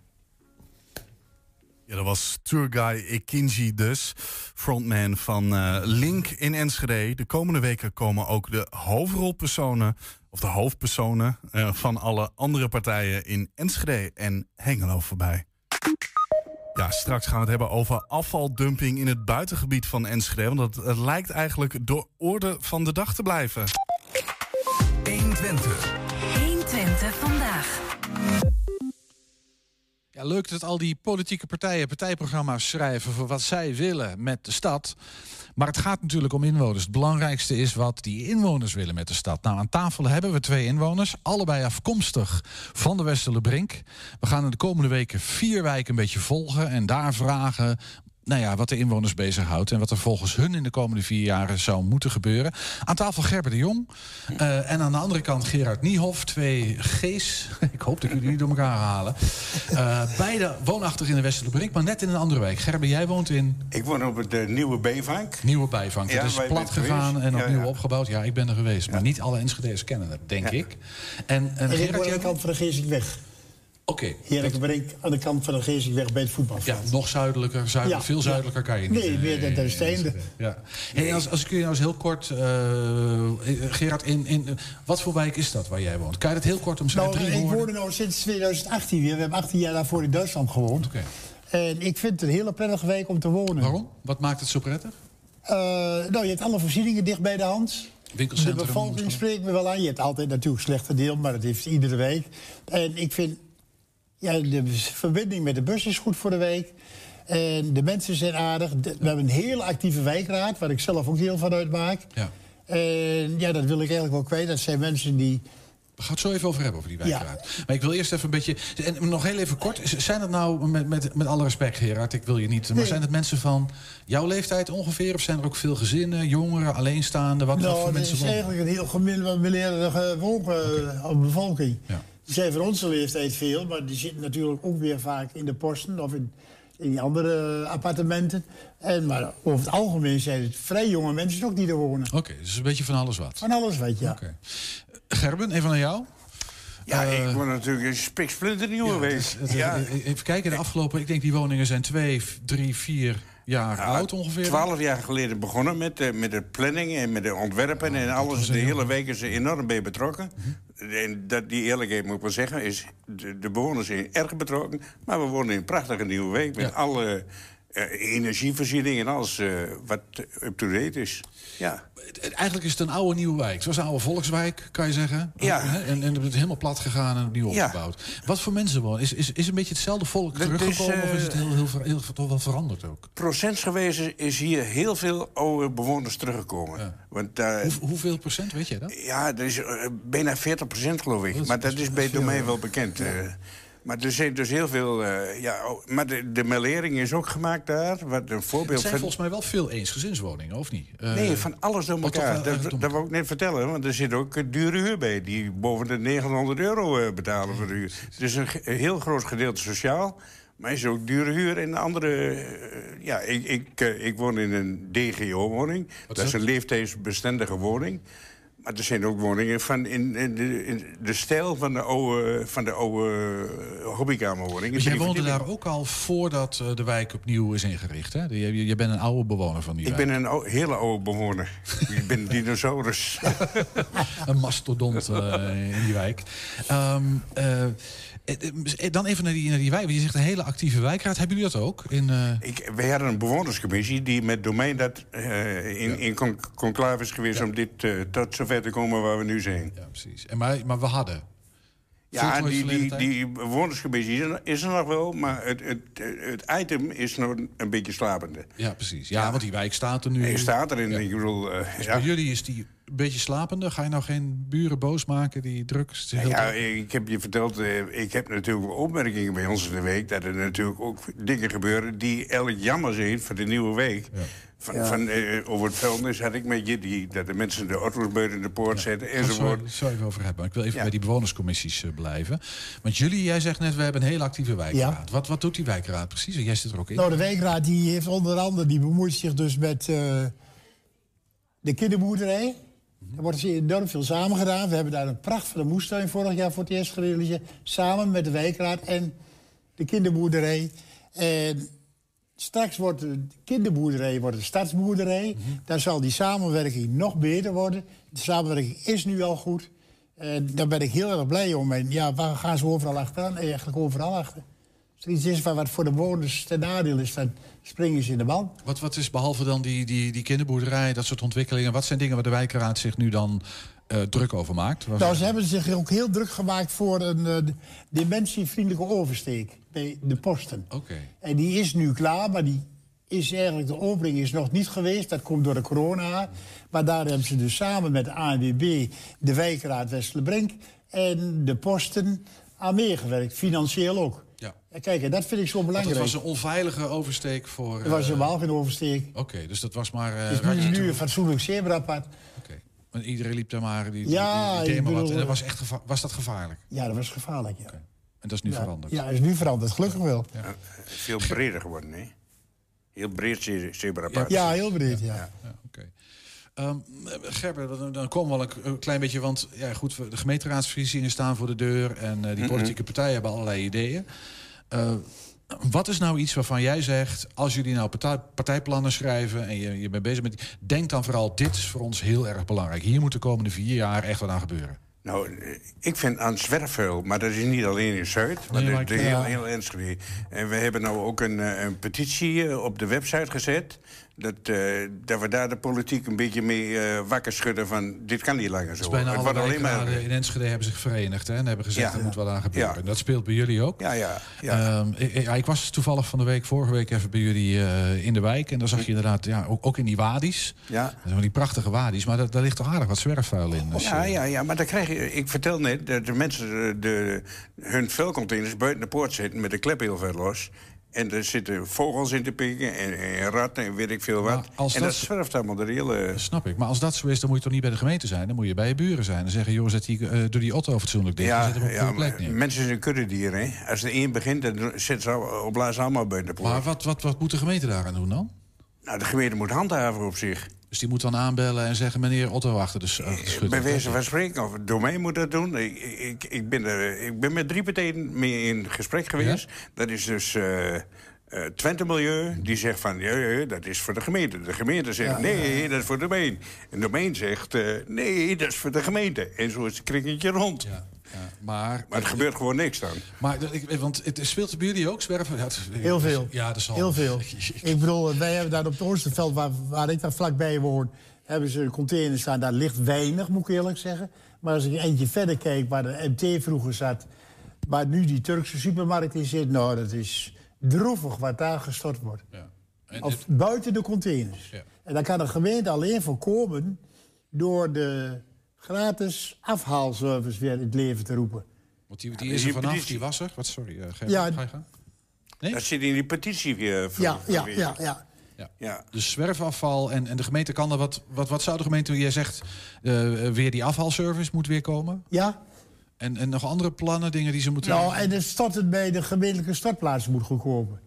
Ja, dat was tourguy Ikinji dus, frontman van eh, Link in Enschede. De komende weken komen ook de hoofdrolpersonen, of de hoofdpersonen eh, van alle andere partijen in Enschede en Hengelo voorbij. Ja, straks gaan we het hebben over afvaldumping in het buitengebied van Enschede. Want het, het lijkt eigenlijk de orde van de dag te blijven. 120. 120 vandaag. Leuk dat al die politieke partijen partijprogramma's schrijven voor wat zij willen met de stad. Maar het gaat natuurlijk om inwoners. Het belangrijkste is wat die inwoners willen met de stad. Nou, aan tafel hebben we twee inwoners, allebei afkomstig van de Westerlebrink. We gaan in de komende weken vier wijken een beetje volgen en daar vragen nou ja, wat de inwoners bezighoudt en wat er volgens hun in de komende vier jaren zou moeten gebeuren. Aan tafel Gerber de Jong eh, en aan de andere kant Gerard Niehoff, twee G's. <laughs> Ik hoop dat jullie niet door elkaar halen. Eh, beide woonachtig in de Westerlebrink, maar net in een andere wijk. Gerber, jij woont in Ik woon op de Nieuwe Bijvank. Nieuwe Bijvank. Ja, het is plat gegaan en opnieuw ja. opgebouwd. Ja, ik ben er geweest, maar niet alle Enschede's kennen het, denk ik. En, en En ik Gerard, woon aan jij de kant van de weg. Oké. Heerlijke aan de kant van de Geestingweg bij het voetbalveld. Ja, nog zuidelijker, Ja, veel zuidelijker kan je niet. Nee, eh, meer dan de Steende. Ja. Hey, als, als ik je nou eens heel kort... eh, Gerard, in, in, wat voor wijk is dat waar jij woont? Kan je dat heel kort omschrijven? Nou, ik woon er nou sinds 2018 weer. We hebben 18 jaar daarvoor in Duitsland gewoond. En ik vind het een hele prettige wijk om te wonen. Waarom? Wat maakt het zo prettig? Eh, nou, je hebt alle voorzieningen dicht bij de hand. De bevolking spreekt me wel aan. Je hebt altijd natuurlijk slechte deel, maar dat heeft iedere week. En ik vind, ja, de verbinding met de bus is goed voor de week. En de mensen zijn aardig. De- we hebben een hele actieve wijkraad, waar ik zelf ook deel van uitmaak. Ja. En ja, dat wil ik eigenlijk wel kwijt. Dat zijn mensen die... We gaan het zo even over hebben, over die wijkraad. Maar ik wil eerst even een beetje... En nog heel even kort. Zijn het nou, met, met, met alle respect Gerard, ik wil je niet... Maar Nee. zijn het mensen van jouw leeftijd ongeveer? Of zijn er ook veel gezinnen, jongeren, alleenstaanden? Wat, nou, voor dat mensen is wonen? eigenlijk een heel gemiddelde woon, bevolking. Die zijn van onze leeftijd veel, maar die zitten natuurlijk ook weer vaak in de posten of in, in die andere appartementen. En, maar over het algemeen zijn het vrij jonge mensen ook die er wonen. Oké, dus een beetje van alles wat. Van alles weet je, ja. Gerben, even naar jou. Ja, Eh, ik word natuurlijk een spiksplinternieuw geweest. Het, ja. eh, Even kijken, de afgelopen... Ik denk die woningen zijn twee, drie, vier jaar oud ongeveer. Twaalf jaar geleden begonnen met, de met de planning en met de ontwerpen en alles. De hele week is er enorm bij betrokken. En dat, die eerlijkheid moet ik wel zeggen, is de, de bewoners zijn erg betrokken. Maar we wonen in een prachtige nieuwe week met alle eh, energievoorziening en alles eh, wat up-to-date is. Ja. Eigenlijk is het een oude nieuwe wijk. Zoals een oude volkswijk, kan je zeggen. Ja. En, en het is helemaal plat gegaan en opnieuw Ja. opgebouwd. Wat voor mensen wonen? Is, is, is een beetje hetzelfde volk Dat is, teruggekomen? of is het eh, heel, heel, heel, toch wel veranderd ook? Procentsgewijs is hier heel veel oude bewoners teruggekomen. Want, eh, Hoe, hoeveel procent, weet jij dat? Ja, dat is eh, bijna 40 procent geloof ik. Dat maar dat is bij domein wel bekend. eh. Maar er zijn dus heel veel... eh, ja, oh, maar de, de melering is ook gemaakt daar. Wat een Het voorbeeld zijn van... volgens mij wel veel eensgezinswoningen, of niet? Eh, Nee, van alles door elkaar. wel, dat, dat wil ik net vertellen, want er zit ook dure huur bij... die boven de 900 euro eh, betalen voor de huur. Het is een, een heel groot gedeelte sociaal... maar is ook dure huur en andere... ja, ik, ik, ik woon in een DGO-woning. Dat is een leeftijdsbestendige woning... Maar er zijn ook woningen van in, in, de, in de stijl van de oude, van de oude eh, hobbykamerwoningen. Dus jij woonde daar ook al voordat eh, de wijk opnieuw is ingericht, hè? Je, je, bent een oude bewoner van die Ik wijk. ben een hele oude bewoner. <laughs> ik ben een dinosaurus. een mastodont eh, in die wijk. Ehm, eh, eh, eh, dan even naar die, naar die wijk. want Je zegt een hele actieve wijkraad. Hebben jullie dat ook? In, Ik, wij hadden een bewonerscommissie die met domein dat in, in con- conclave is geweest... om dit tot zover te komen waar we nu zijn. Ja, precies. En maar, maar we hadden. Ja, die, die, die bewonerscommissie is er, er nog wel... maar het, het, het item is nog een beetje slapende. Ja, precies. Ja, want die wijk staat er nu. Hij staat erin. Ik bedoel, eh, Dus ja. bij jullie is die een beetje slapende. Ga je nou geen buren boos maken die druk... heel Ja, druk? ik heb je verteld, eh, ik heb natuurlijk opmerkingen bij ons in de week... dat er natuurlijk ook dingen gebeuren die eigenlijk jammer zijn voor de nieuwe week. Van, Ja. van, eh, over het vuilnis had ik met je, die, dat de mensen de auto's buiten de poort zetten enzovoort. het zo even over hebben. Maar ik wil even Ja. bij die bewonerscommissies eh, blijven. Want jullie, jij zegt net, we hebben een hele actieve wijkraad. Wat, wat doet die wijkraad precies? En Jij zit er ook in. Nou, de wijkraad die heeft onder andere, die bemoeit zich dus met eh, de kinderboerderij. Er wordt dus enorm veel samen gedaan. We hebben daar een prachtige moestuin vorig jaar voor het eerst gerealiseerd. Samen met de wijkraad en de kinderboerderij. En straks wordt de kinderboerderij wordt een stadsboerderij. Dan zal die samenwerking nog beter worden. De samenwerking is nu al goed. En daar ben ik heel erg blij om. En ja, waar gaan ze overal achteraan? Eigenlijk overal achter. Als er iets is wat voor de bewoners ten nadeel is, dan springen ze in de band. Wat, wat is behalve dan die, die, die kinderboerderij, dat soort ontwikkelingen... wat zijn dingen waar de wijkraad zich nu dan eh, druk over maakt? Nou, ze hebben zich ook heel druk gemaakt voor een eh, dimentievriendelijke oversteek bij de posten. Oké. En die is nu klaar, maar die is eigenlijk, de opening is nog niet geweest. Dat komt door de corona. Maar daar hebben ze dus samen met de ANWB, de wijkraad Westerbrink en de posten aan meegewerkt. Financieel ook. Ja. Kijk, en dat vind ik zo Want belangrijk. het was een onveilige oversteek voor... Er was eh, helemaal geen oversteek. Oké, dus dat was maar... eh Het is nu, een fatsoenlijk zebrapad. Want iedereen liep daar maar, die, Ja, die, die maar wat. bedoel, En dat was, echt was dat gevaarlijk? Ja, dat was gevaarlijk, ja. En dat is nu ja. veranderd? Ja, is nu veranderd, gelukkig wel. Ja, veel breder geworden, hè? Heel breed ze- zebrapad. Ja, heel breed, ja. oké. Ehm, Gerber, dan- komen we al een, klein beetje... want ja, goed, de gemeenteraadsverkiezingen staan voor de deur... en eh, die politieke partijen hebben allerlei ideeën. Eh, wat is nou iets waarvan jij zegt... als jullie nou partij, partijplannen schrijven en je, je bent bezig met... die- denk dan vooral, dit is voor ons heel erg belangrijk. Hier moet de komende vier jaar echt wat aan gebeuren. Nou, ik vind aan zwerfvuil, maar dat is niet alleen in Zuid, maar Nee, ik- de heel, ja. heel Enschede. En we hebben nou ook een, eh, een petitie eh, op de website gezet. Dat, eh, dat we daar de politiek een beetje mee eh, wakker schudden van dit kan niet langer zo. Dus bijna Het alle alleen maar. in Enschede hebben zich verenigd hè, en hebben gezegd... Ja. er moet wat aan gebeuren. Ja. En dat speelt bij jullie ook. Ja, ja. Ehm, ik, ik- ja, ik was toevallig van de week, vorige week even bij jullie eh, in de wijk. En daar zag je inderdaad, ja, ook, ook in die wadi's. Ja. Dat die prachtige wadi's. Maar daar, daar ligt toch aardig wat zwerfvuil in. Dus, Ja, ja, ja, maar dan krijg je. Ik vertel net dat de mensen de- hun vuilcontainers buiten de poort zitten met de klep heel ver los. En er zitten vogels in te pikken en, en ratten en weet ik veel wat. als en dat- dat zwerft allemaal de hele. Snap ik. Maar als dat zo is, dan moet je toch niet bij de gemeente zijn. Dan moet je bij je buren zijn. En zeggen, joh, zet die, eh, doe die auto fatsoenlijk dicht. Ja, zet hem op ja plek neer. mensen zijn kuddedieren. Hè? Als er één begint, dan zitten ze op blazen allemaal buiten de poort. Maar wat, wat, wat moet de gemeente daaraan doen dan? Nou, de gemeente moet handhaven op zich. Dus die moet dan aanbellen en zeggen, meneer Otto achter de, achter de. Bij wijze van spreken, of het domein moet dat doen. Ik, ik, ik, ben, er, ik ben met drie partijen mee in gesprek geweest. Dat is dus eh, eh, Twente Milieu, die zegt van... Ja, ja, dat is voor de gemeente. De gemeente zegt, Ja, nee, dat is voor de domein. En de domein zegt, eh, nee, dat is voor de gemeente. En zo is het kringetje rond. Maar, Maar er gebeurt gewoon niks dan. Maar ik, want het speelt bij jullie ook zwerven? Ja, het- Heel veel. Ja, dat zal. Heel veel. <laughs> Ik bedoel, wij hebben daar op het Oosterveld, waar, waar ik daar vlakbij woon... hebben ze een container staan. Daar ligt weinig, moet ik eerlijk zeggen. Maar als ik eentje verder kijk, waar de MT vroeger zat... waar nu die Turkse supermarkt in zit... nou, dat is droevig wat daar gestort wordt. Of buiten de containers. En daar kan de gemeente alleen voorkomen... door de gratis afhaalservice weer in het leven te roepen. Want die, die is er vanaf, die was er. Wat, sorry, eh Gerrit, Ja. ga je gaan? Dat zit in die petitie weer. ver- Ja, ja, ja, ja. Ja. Ja. Dus zwerfafval en, en de gemeente kan er wat, wat... Wat zou de gemeente, jij zegt, eh, weer die afhaalservice moet weer komen? Ja. En, en nog andere plannen, dingen die ze moeten... Nou, en het storten bij de gemeentelijke stortplaatsen moet goed komen.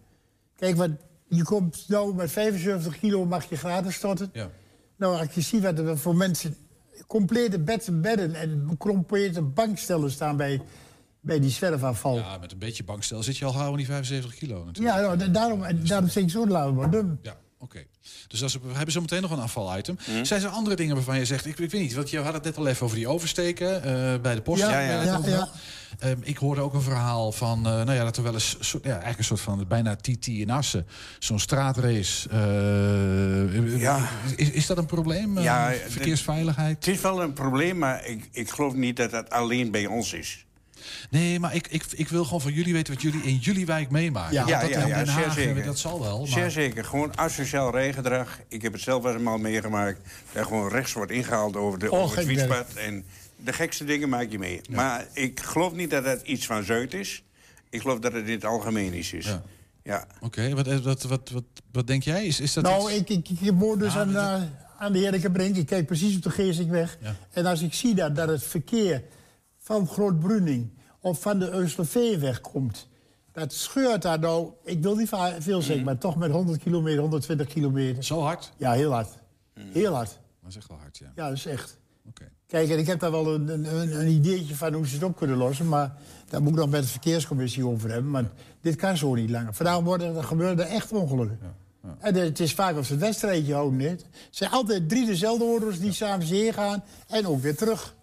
Kijk, want je komt nou met 75 kilo mag je gratis storten. Ja. Nou, als je ziet wat er voor mensen complete bed en bedden en complete bankstellen staan bij, bij die zwerfafval. Ja, Ja, met een beetje bankstel zit je al gauw die 75 kilo natuurlijk. nou, da- daarom, en daarom zeg ik zo laten we doen. Ja, oké. Dus is, we hebben zo meteen nog een afvalitem. Hm? Zijn er andere dingen waarvan je zegt... Ik, ik weet niet, want je had het net al even over die oversteken eh, bij de post. Ja, ja, ja, ja. Ehm, ik hoorde ook een verhaal van... eh, nou ja, dat er wel eens... Zo, ja, eigenlijk een soort van bijna TT in Assen. Zo'n straatrace. eh, Ja. is, is dat een probleem? eh, Ja, verkeersveiligheid? Het is wel een probleem, maar ik, ik geloof niet dat dat alleen bij ons is. Nee, maar ik, ik, ik wil gewoon van jullie weten wat jullie in jullie wijk meemaken. Ja, ja, dat ja, Haag, zeker. Dat zal wel. Maar... Zeer zeker. Gewoon asociaal rijgedrag. Ik heb het zelf wel eenmaal meegemaakt. Dat gewoon rechts wordt ingehaald over, de, Oh, over het fietspad. En de gekste dingen maak je mee. Maar ik geloof niet dat dat iets van Zuid is. Ik geloof dat het in het algemeen iets is. Ja. Ja. Oké, wat, wat, wat, wat, wat denk jij? Is, is dat nou, iets- ik, ik, ik woon dus aan, eh, aan de Heerlijke Ik kijk precies op de Geesingweg. Ja. En als ik zie dat, dat het verkeer van Groot-Bruning of van de Eusterveeweg komt... dat scheurt daar nou, ik wil niet veel zeggen... maar toch met 100 kilometer, 120 kilometer. Zo hard? Ja, heel hard. Heel hard. Dat is echt wel hard, ja. Ja, dat is echt. Oké. Kijk, en ik heb daar wel een, een, een- een ideetje van hoe ze het op kunnen lossen... maar daar moet ik nog met de verkeerscommissie over hebben. Maar dit kan zo niet langer. Vandaag worden, er gebeuren er echt ongelukken. En het is vaak als ze het wedstrijdje houden. Het zijn altijd drie dezelfde auto's die samen heen gaan en ook weer terug.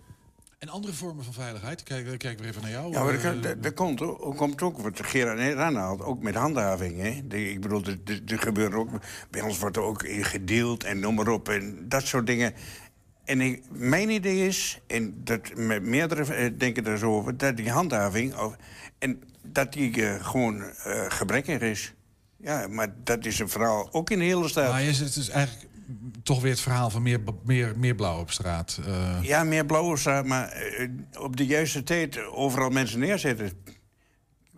En andere vormen van veiligheid? Kijk, eh, kijk weer even naar jou. Ja, maar Eh, er, er- er komt, ook- komt ook, wat Gerard net aanhaalt, ook met handhaving. Hè? De- ik bedoel, er, gebeurt ook, bij ons wordt er ook in gedeeld en noem maar op. En dat soort dingen. En ik, mijn idee is, en dat met meerdere eh, denken er zo over, dat die handhaving, of, en dat die eh, gewoon eh, gebrekkig is. Ja, maar dat is een verhaal ook in de hele stad. Maar zegt, het is eigenlijk toch weer het verhaal van meer, meer, meer blauw op straat. Ja, meer blauwe straat, maar op de juiste tijd overal mensen neerzetten.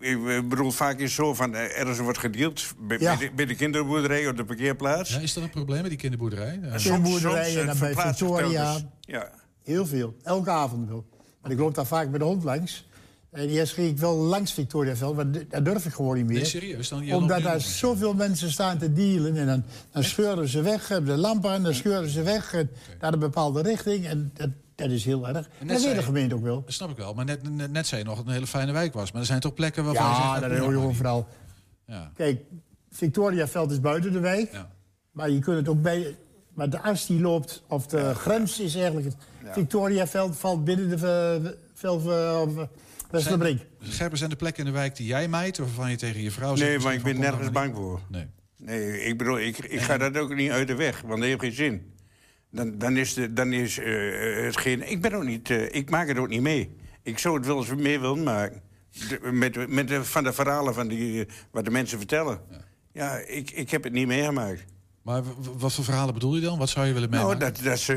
Ik bedoel, vaak is het zo van, eh, ergens wordt gedeeld bij, Ja. bij, de, bij de kinderboerderij op de parkeerplaats. ja, is dat een probleem met die kinderboerderij? Ja. Soms- Kinderboerderij soms, en eh, dan bij Victoria. Ja. Heel veel. Elke avond wel. Want ik loop daar vaak met de hond langs. En eerst ging ik wel langs Victoriaveld, maar d- dat durf ik gewoon niet meer. Nee, serieus? Dan, Omdat daar zoveel mensen staan te dealen. En dan, dan scheuren ze weg, hebben de lampen aan, dan scheuren ze weg. En naar een bepaalde richting. En dat, dat is heel erg. En dat weet de gemeente ook wel. Dat snap ik wel. Maar net, net, net zei je nog dat het een hele fijne wijk was. Maar er zijn toch plekken waarvan je Ja, zegt... dat is moet een heel niet. vrouw. Ja. Kijk, Victoriaveld is buiten de wijk. Maar je kunt het ook bij... Maar de as die loopt, of de grens is eigenlijk... Het Victoriaveld valt binnen de ve- velf of Westerbrink. Gerber, zijn er plekken in de wijk die jij mijt... of waarvan je tegen je vrouw zegt... Nee, maar ik ben nergens bang voor. Nee. Nee, ik bedoel, ik, ik ga dat ook niet uit de weg, want dat heeft geen zin. Dan, dan is, de, dan is eh, het geen... Ik ben ook niet... eh, ik maak het ook niet mee. Ik zou het wel eens mee willen maken. De- met met de, van de verhalen van die, eh, wat de mensen vertellen. Ja, ik, ik heb het niet meegemaakt. Maar wat voor verhalen bedoel je dan? Wat zou je willen Nou, meemaken? dat, dat ze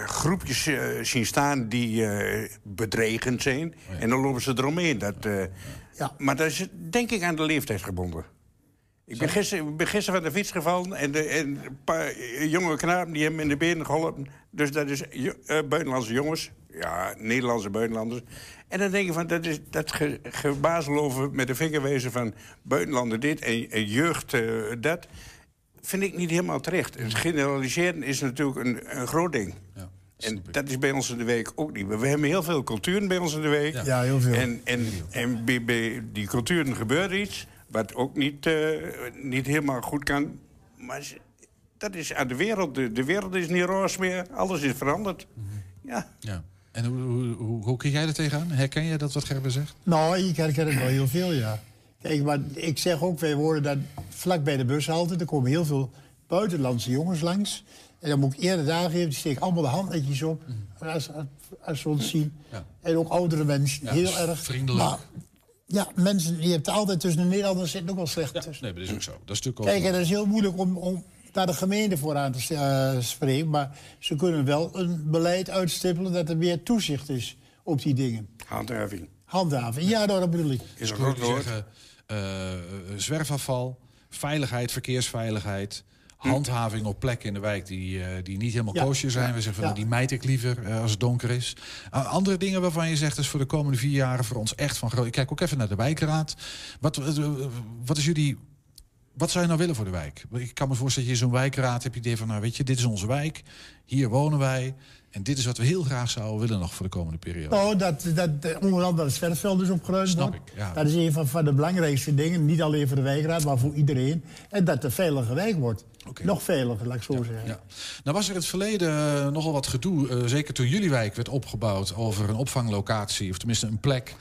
eh, groepjes eh, zien staan die eh, bedreigend zijn. Oh En dan lopen ze eromheen. Dat, eh, Maar dat is denk ik aan de leeftijd gebonden. Ik ben gisteren, ben gisteren van de fiets gevallen en, de, en een paar jonge knapen die hebben me in de benen geholpen. Dus dat is eh, buitenlandse jongens. Ja, Nederlandse buitenlanders. En dan denk je van, dat is dat ge, gebazel over met de vingerwezen van buitenlanden dit en, en jeugd eh, dat. Vind ik niet helemaal terecht. Het generaliseren is natuurlijk een, een groot ding. en dat is bij ons in de week ook niet. We hebben heel veel culturen bij ons in de week. Ja, heel veel. En, en, en bij, bij die culturen gebeurt iets... wat ook niet, eh, niet helemaal goed kan. Maar dat is aan de wereld. De, de wereld is niet roos meer. Alles is veranderd. Ja. Ja. En hoe, hoe, hoe, hoe kijk jij er tegenaan? Herken jij dat wat Gerber zegt? Nou, ik herken het wel heel veel, ja. Kijk, maar ik zeg ook, wij worden dan vlak bij de bushalte. Er komen heel veel buitenlandse jongens langs. En dan moet ik eerder daar geven, die steken allemaal de hand netjes op. Als, als, als ze ons zien. En ook oudere mensen, Ja, heel dus erg. vriendelijk. Maar, ja, mensen, je hebt altijd tussen de Nederlanders zitten ook wel slecht tussen. Nee, maar dat is ook zo. Dat is natuurlijk ook... Kijk, en dat is heel moeilijk om, om daar de gemeente voor aan te eh, spreken. Maar ze kunnen wel een beleid uitstippelen dat er meer toezicht is op die dingen. Handhaving. Handhaving, ja, dat bedoel ik. Is je woord. zeggen, eh, eh, zwerfafval, veiligheid, verkeersveiligheid... handhaving op plekken in de wijk die, eh, die niet helemaal Ja. koosje zijn. We zeggen van, die mijt ik liever eh, als het donker is. Uh, andere dingen waarvan je zegt, is voor de komende vier jaren voor ons echt van groot... Ik kijk ook even naar de wijkraad. Wat, eh, wat is jullie... Wat zou je nou willen voor de wijk? Ik kan me voorstellen dat je zo'n wijkraad hebt idee van... nou weet je, dit is onze wijk, hier wonen wij... en dit is wat we heel graag zouden willen nog voor de komende periode. Nou, dat, dat eh, onder andere het zwerfveld dus opgeruimd Snap wordt. ik, ja. Dat is een van, van de belangrijkste dingen. Niet alleen voor de wijkraad, maar voor iedereen. En dat een veilige wijk wordt. Nog veiliger, laat ik zo zeggen. Ja. Nou was er in het verleden eh, nogal wat gedoe, eh, zeker toen jullie wijk werd opgebouwd, over een opvanglocatie, of tenminste een plek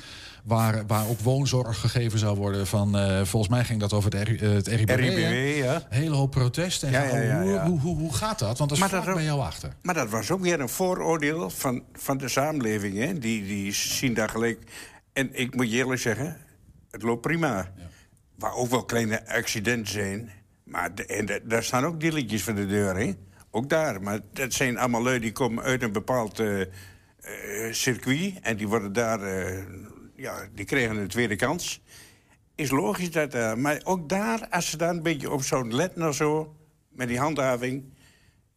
waar, waar ook woonzorg gegeven zou worden. Van, eh, volgens mij ging dat over het, eh, het RIBW. RIBW, ja. Een hele hoop protesten. En Ja, ja, ja, hoe. Hoe, hoe, hoe gaat dat? Want dat is bij jou achter. Maar dat was ook weer een vooroordeel van, van de samenleving. Hè? Die, die zien daar gelijk... En ik moet je eerlijk zeggen, het loopt prima. Waar ook wel kleine accidenten zijn. Maar de, en de- daar staan ook dilletjes voor de deur, hè? Ook daar. Maar dat zijn allemaal lui die komen uit een bepaald eh, circuit... en die worden daar... ja, die kregen een tweede kans. Is logisch dat... eh, maar ook daar, als ze daar een beetje op zouden letten of zo... met die handhaving...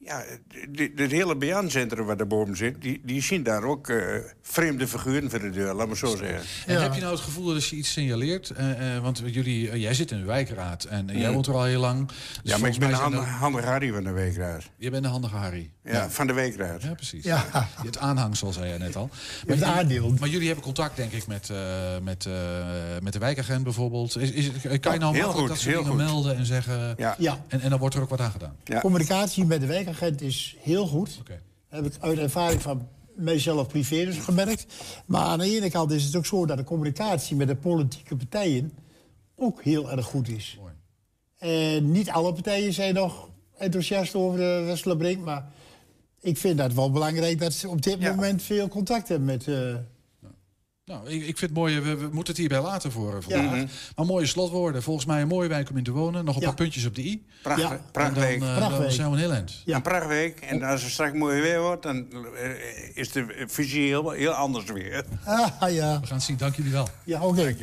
Ja, het hele BN-centrum wat daarboven zit... Die, die zien daar ook eh, vreemde figuren voor de deur, laat me zo zeggen. En heb je nou het gevoel dat als je iets signaleert, eh, eh, want jullie, jij zit in de wijkraad en jij Mm. woont er al heel lang. Dus ja, maar ik ben de handige Harry van de weekraad. Je bent de handige Harry. Ja, van de weekraad. Ja, precies. Ja. Je hebt aanhangsel, zei je net al. hebt jullie- aandeel. maar jullie hebben contact, denk ik, met, eh, met, eh, met de wijkagent bijvoorbeeld. Is, is, kan je nou Heel makkelijk goed, dat soort heel dingen goed. melden en zeggen... Ja. Ja. En, en dan wordt er ook wat aan gedaan? Communicatie met de wijkagent is heel goed. Heb ik uit ervaring van mijzelf privé dus gemerkt. Maar aan de ene kant is het ook zo dat de communicatie met de politieke partijen ook heel erg goed is. En niet alle partijen zijn nog enthousiast over de Westerlebrink, maar ik vind dat wel belangrijk dat ze op dit moment veel contact hebben met. eh, Nou, ik, ik vind het mooi, we, we moeten het hierbij laten voor eh, vandaag. Maar mooie slotwoorden. Volgens mij een mooie wijk om in te wonen. Nog een paar puntjes op de i. Pracht, En dan, prachtweek. eh, dan zijn we een heel eind. Een prachtweek. En als het straks mooi weer wordt, dan eh, is de visie heel, heel anders weer. ah ja. We gaan het zien, dank jullie wel. Ja, oké.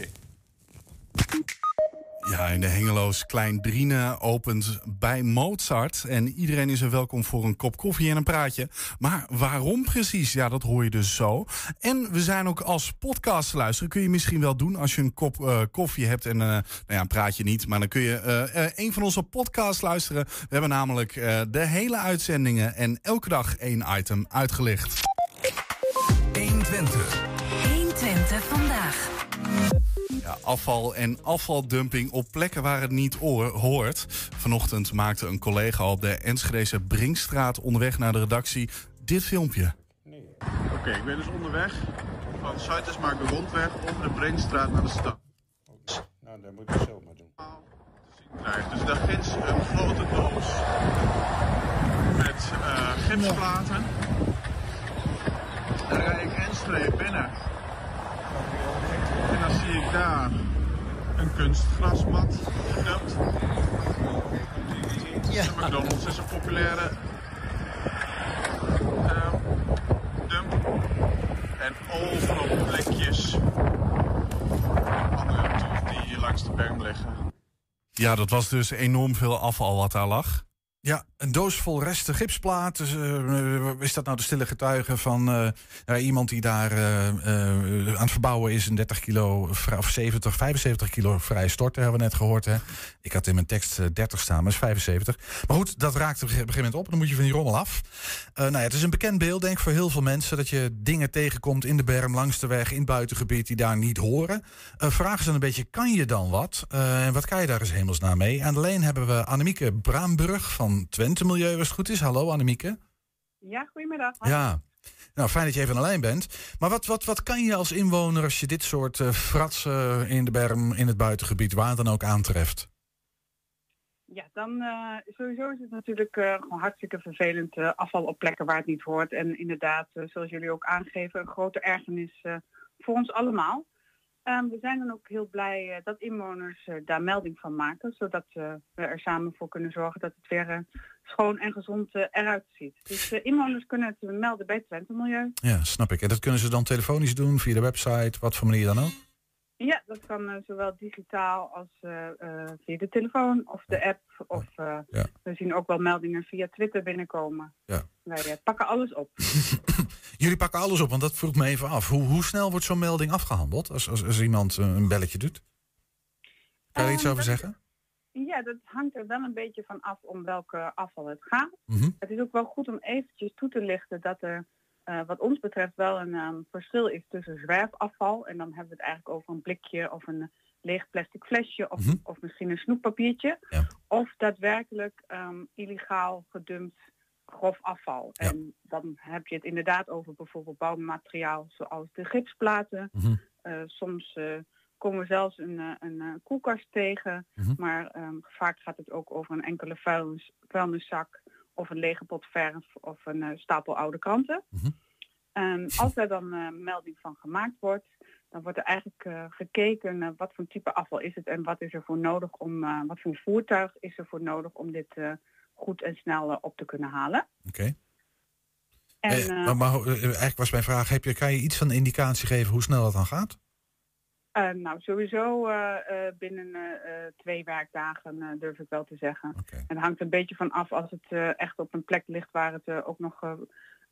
Ja, in de Hengeloos Klein Driene opent bij Mozart. En iedereen is er welkom voor een kop koffie en een praatje. Maar waarom precies? Ja, dat hoor je dus zo. En we zijn ook als podcast te luisteren. Kun je misschien wel doen als je een kop eh, koffie hebt. En eh, nou ja, een praatje niet. Maar dan kun je eh, eh, een van onze podcasts luisteren. We hebben namelijk eh, de hele uitzendingen en elke dag één item uitgelicht. 120. 120 vandaag. Ja, afval en afvaldumping op plekken waar het niet oor- hoort. Vanochtend maakte een collega op de Enschedese Brinkstraat onderweg naar de redactie dit filmpje. Oké, ik ben dus onderweg van Zuidersmaak de Rondweg over de Brinkstraat naar de stad. Nou, dat moet ik zo maar doen. Dus daar ginds een grote doos met eh, gipsplaten. Dan rij ik Enschede binnen. En dan zie ik daar een kunstgrasmat gedumpt. De McDonald's is een populaire eh, dump. En overal blikjes. Andere die langs de berm liggen. Ja, dat was dus enorm veel afval wat daar lag. Ja, een doos vol resten gipsplaat. Eh, is dat nou de stille getuige van eh, nou, iemand die daar eh, eh, aan het verbouwen is, een 30 kilo of 70, 75 kilo vrij storten, hebben we net gehoord. Hè? Ik had in mijn tekst eh, 30 staan, maar is 75. Maar goed, dat raakt op een gegeven moment op. Dan moet je van die rommel af. Eh, nou ja, het is een bekend beeld, denk ik, voor heel veel mensen. Dat je dingen tegenkomt in de berm, langs de weg, in het buitengebied die daar niet horen. Eh vraag is dan een beetje, kan je dan wat? Eh, en wat kan je daar eens hemelsnaar mee? Aan de lijn hebben we Annemieke Braamburg van Twente Milieu, als het goed is. Hallo Annemieke. Ja, goedemiddag. Ja. Nou, fijn dat je even aan de lijn bent. Maar wat, wat, wat kan je als inwoner als je dit soort eh, fratsen in de berm, in het buitengebied, waar dan ook aantreft? Ja, dan eh, sowieso is het natuurlijk eh, gewoon hartstikke vervelend afval op plekken waar het niet hoort. En inderdaad, zoals jullie ook aangeven, een grote ergernis voor ons allemaal. Ehm, we zijn dan ook heel blij eh, dat inwoners eh, daar melding van maken, zodat eh, we er samen voor kunnen zorgen dat het weer schoon en gezond eruit ziet. Dus inwoners kunnen het melden bij Twente Milieu. Ja, snap ik. En dat kunnen ze dan telefonisch doen, via de website, wat voor manier dan ook? Ja, dat kan eh, zowel digitaal als eh, eh, via de telefoon of de app. Of eh, we zien ook wel meldingen via Twitter binnenkomen. Ja. Wij pakken alles op. <laughs> Jullie pakken alles op, want dat vroeg me even af. Hoe, hoe snel wordt zo'n melding afgehandeld als, als, als iemand een belletje doet? Kan je er iets Ehm, over zeggen? Ja, dat hangt er wel een beetje van af om welke afval het gaat. Mhm. Het is ook wel goed om eventjes toe te lichten dat er eh, wat ons betreft wel een ehm, verschil is tussen zwerfafval. En dan hebben we het eigenlijk over een blikje of een leeg plastic flesje of, of misschien een snoeppapiertje. Of daadwerkelijk ehm, illegaal gedumpt grof afval. En dan heb je het inderdaad over bijvoorbeeld bouwmateriaal zoals de gipsplaten. Eh, soms eh, komen we zelfs een, een eh, koelkast tegen. Maar ehm, vaak gaat het ook over een enkele vuilnis, vuilniszak of een lege pot verf of een eh, stapel oude kranten. En als er dan eh, melding van gemaakt wordt, dan wordt er eigenlijk eh, gekeken naar wat voor type afval is het en wat is er voor nodig om, wat voor voertuig is er voor nodig om dit goed en snel op te kunnen halen. Oké. En, Eh, maar, maar eigenlijk was mijn vraag, heb je, kan je iets van indicatie geven hoe snel dat dan gaat? Eh, nou, sowieso eh, eh, binnen twee werkdagen durf ik wel te zeggen. En het hangt een beetje van af als het echt op een plek ligt waar het ook nog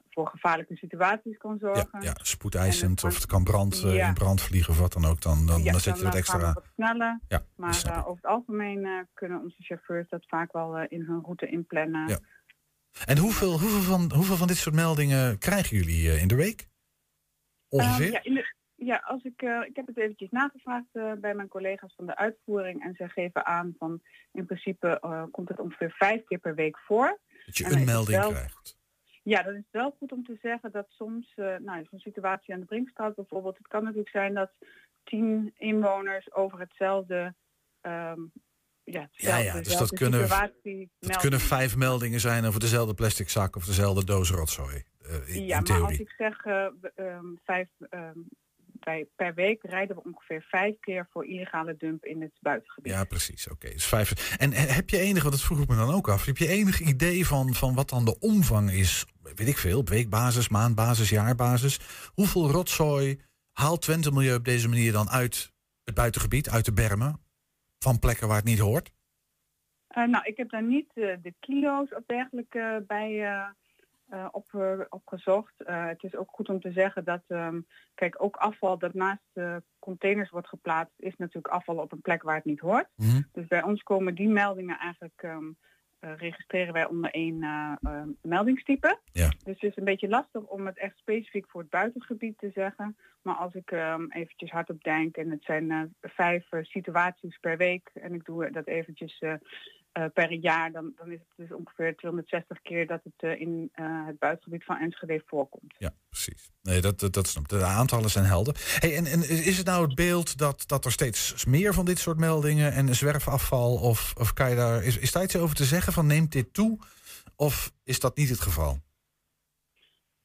voor gevaarlijke situaties kan zorgen. Ja, spoedeisend of het kan brand, Ja. in brand vliegen of wat dan ook. Dan, dan, Ja, dan zet je wat we extra... wat sneller. Ja, maar over het algemeen kunnen onze chauffeurs dat vaak wel in hun route inplannen. Ja. En hoeveel, hoeveel, van, hoeveel van dit soort meldingen krijgen jullie in de week? Ongeveer? Ehm, ja, in de- ja, als ik, eh, ik heb het eventjes nagevraagd eh, bij mijn collega's van de uitvoering en zij geven aan van in principe eh, komt het ongeveer vijf keer per week voor. dat je En een melding wel- krijgt. Ja, dat is wel goed om te zeggen dat soms, nou, zo'n situatie aan de Brinkstraat bijvoorbeeld, het kan natuurlijk zijn dat tien inwoners over hetzelfde, ehm ja, Ja, hetzelfde- ja, dus dat kunnen, dat kunnen vijf meldingen zijn over dezelfde plastic zak of dezelfde doos rotzooi. eh, in, Ja, in maar als ik zeg eh, ehm, vijf, ehm, per week rijden we ongeveer vijf keer voor illegale dump in het buitengebied. Ja, precies. Oké, dus vijf. En eh, heb je enig, want dat vroeg ik me dan ook af, heb je enig idee van, van wat dan de omvang is? Weet ik veel, op weekbasis, maandbasis, jaarbasis. Hoeveel rotzooi haalt Twente Milieu op deze manier dan uit het buitengebied, uit de bermen? van plekken waar het niet hoort? Eh, nou, ik heb daar niet eh, de kilo's of dergelijke bij eh, op, eh, opgezocht. Eh, het is ook goed om te zeggen dat, ehm, kijk, ook afval dat naast containers wordt geplaatst, is natuurlijk afval op een plek waar het niet hoort. Dus bij ons komen die meldingen eigenlijk, ehm, eh, registreren wij onder één eh, eh, meldingstype. Ja. Dus het is een beetje lastig om het echt specifiek voor het buitengebied te zeggen. Maar als ik ehm, eventjes hardop denk, en het zijn vijf situaties per week, en ik doe dat eventjes per jaar, dan, dan is het dus ongeveer 260 keer dat het eh, in eh, het buitengebied van Enschede voorkomt. Ja, precies. Nee, dat, dat, dat snap ik. De aantallen zijn helder. Hey, en, en is het nou het beeld dat, dat er steeds meer van dit soort meldingen en zwerfafval, of, of kan je daar, is, is daar iets over te zeggen van neemt dit toe? Of is dat niet het geval?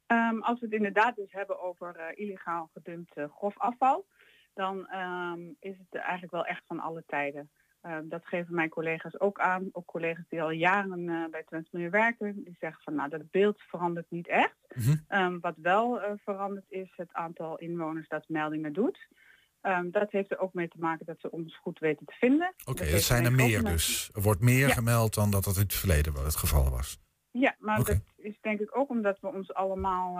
Ehm, als we het inderdaad dus hebben over eh, illegaal gedumpt eh, grof afval, dan ehm, is het eigenlijk wel echt van alle tijden. Ehm, dat geven mijn collega's ook aan. Ook collega's die al jaren eh, bij Twente Milieu werken. Die zeggen van nou dat beeld verandert niet echt. Ehm, wat wel eh, verandert is het aantal inwoners dat meldingen doet. Ehm, dat heeft er ook mee te maken dat ze ons goed weten te vinden. Oké, het zijn er meer dus. Er wordt meer Ja. gemeld dan dat dat in het verleden wel het geval was. Ja, maar dat is denk ik ook omdat we ons allemaal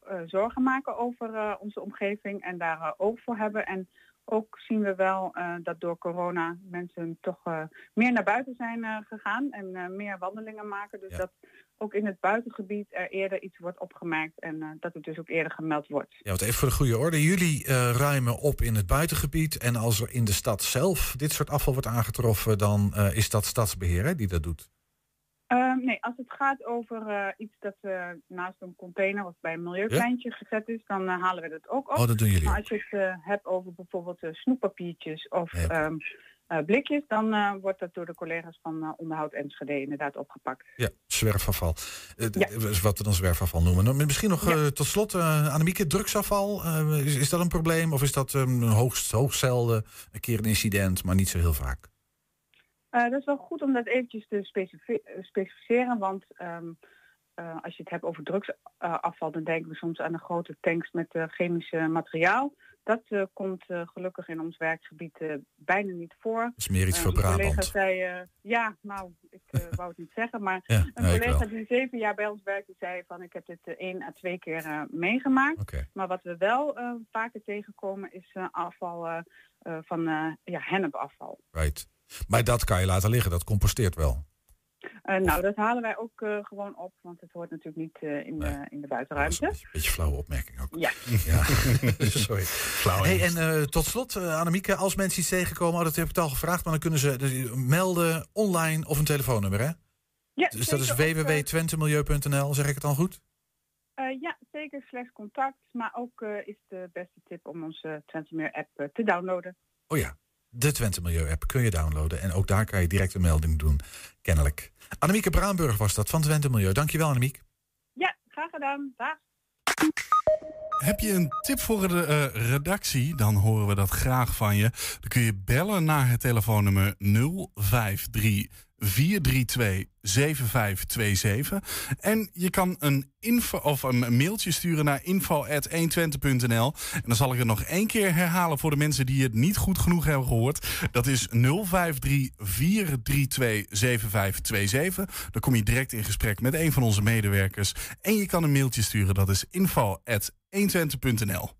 eh, zorgen maken over onze omgeving en daar oog voor hebben. En ook zien we wel eh, dat door corona mensen toch eh, meer naar buiten zijn eh, gegaan en meer wandelingen maken. Dus dat ook in het buitengebied er eerder iets wordt opgemerkt en dat het dus ook eerder gemeld wordt. Ja, want even voor de goede orde. Jullie ruimen op in het buitengebied. En als er in de stad zelf dit soort afval wordt aangetroffen, dan is dat stadsbeheer hè, die dat doet. Ehm, nee, als het gaat over eh, iets dat eh, naast een container of bij een milieupleintje gezet is, dan eh, halen we dat ook op. Oh, dat doen jullie Maar als je het hebt over bijvoorbeeld snoeppapiertjes of ehm, eh, blikjes, dan wordt dat door de collega's van Onderhoud Enschede inderdaad opgepakt. Ja, zwerfafval. D- Wat we dan zwerfafval noemen. Nou, Misschien nog tot slot, Annemieke, drugsafval. is, is dat een probleem of is dat um, hoogst, hoogst zelden een keer een incident, maar niet zo heel vaak? Eh, dat is wel goed om dat eventjes te specifi- eh, specificeren, want ehm, eh, als je het hebt over drugsafval, dan denken we soms aan de grote tanks met uh, chemisch materiaal. Dat komt gelukkig in ons werkgebied bijna niet voor. Dat is meer iets voor Een collega Brabant. zei, ja, nou, ik <laughs> wou het niet zeggen, maar Ja, een collega die zeven jaar bij ons werkte, zei van ik heb dit één à twee keer meegemaakt. Maar wat we wel vaker tegenkomen is afval van ja, hennepafval. Right. Maar dat kan je laten liggen, dat composteert wel. Uh, nou, dat halen wij ook uh, gewoon op, want het hoort natuurlijk niet uh, in, de, in de buitenruimte. Beetje flauwe opmerking ook. Ja. ja. <laughs> Sorry. Flauw. Hey, en uh, tot slot, uh, Annemieke, als mensen iets tegenkomen, oh, dat heb ik al gevraagd, maar dan kunnen ze dus melden online of een telefoonnummer, hè? Ja, dus dat is www.twentemilieu.nl, zeg ik het dan goed? Uh, ja, zeker slash contact. Maar ook uh, is de beste tip om onze Twente Milieu app uh, te downloaden. Oh ja, de Twente Milieu app kun je downloaden. En ook daar kan je direct een melding doen, kennelijk. Annemieke Braanburg was dat van Twente Milieu. Dankjewel, Annemiek. Ja, graag gedaan. Dag. Heb je een tip voor de uh, redactie? Dan horen we dat graag van je. Dan kun je bellen naar het telefoonnummer 053 432 7527. En je kan een, info, of een mailtje sturen naar info.120.nl. En dan zal ik het nog één keer herhalen voor de mensen die het niet goed genoeg hebben gehoord. Dat is 053 432 7527. Dan kom je direct in gesprek met een van onze medewerkers. En je kan een mailtje sturen. Dat is info.120.nl.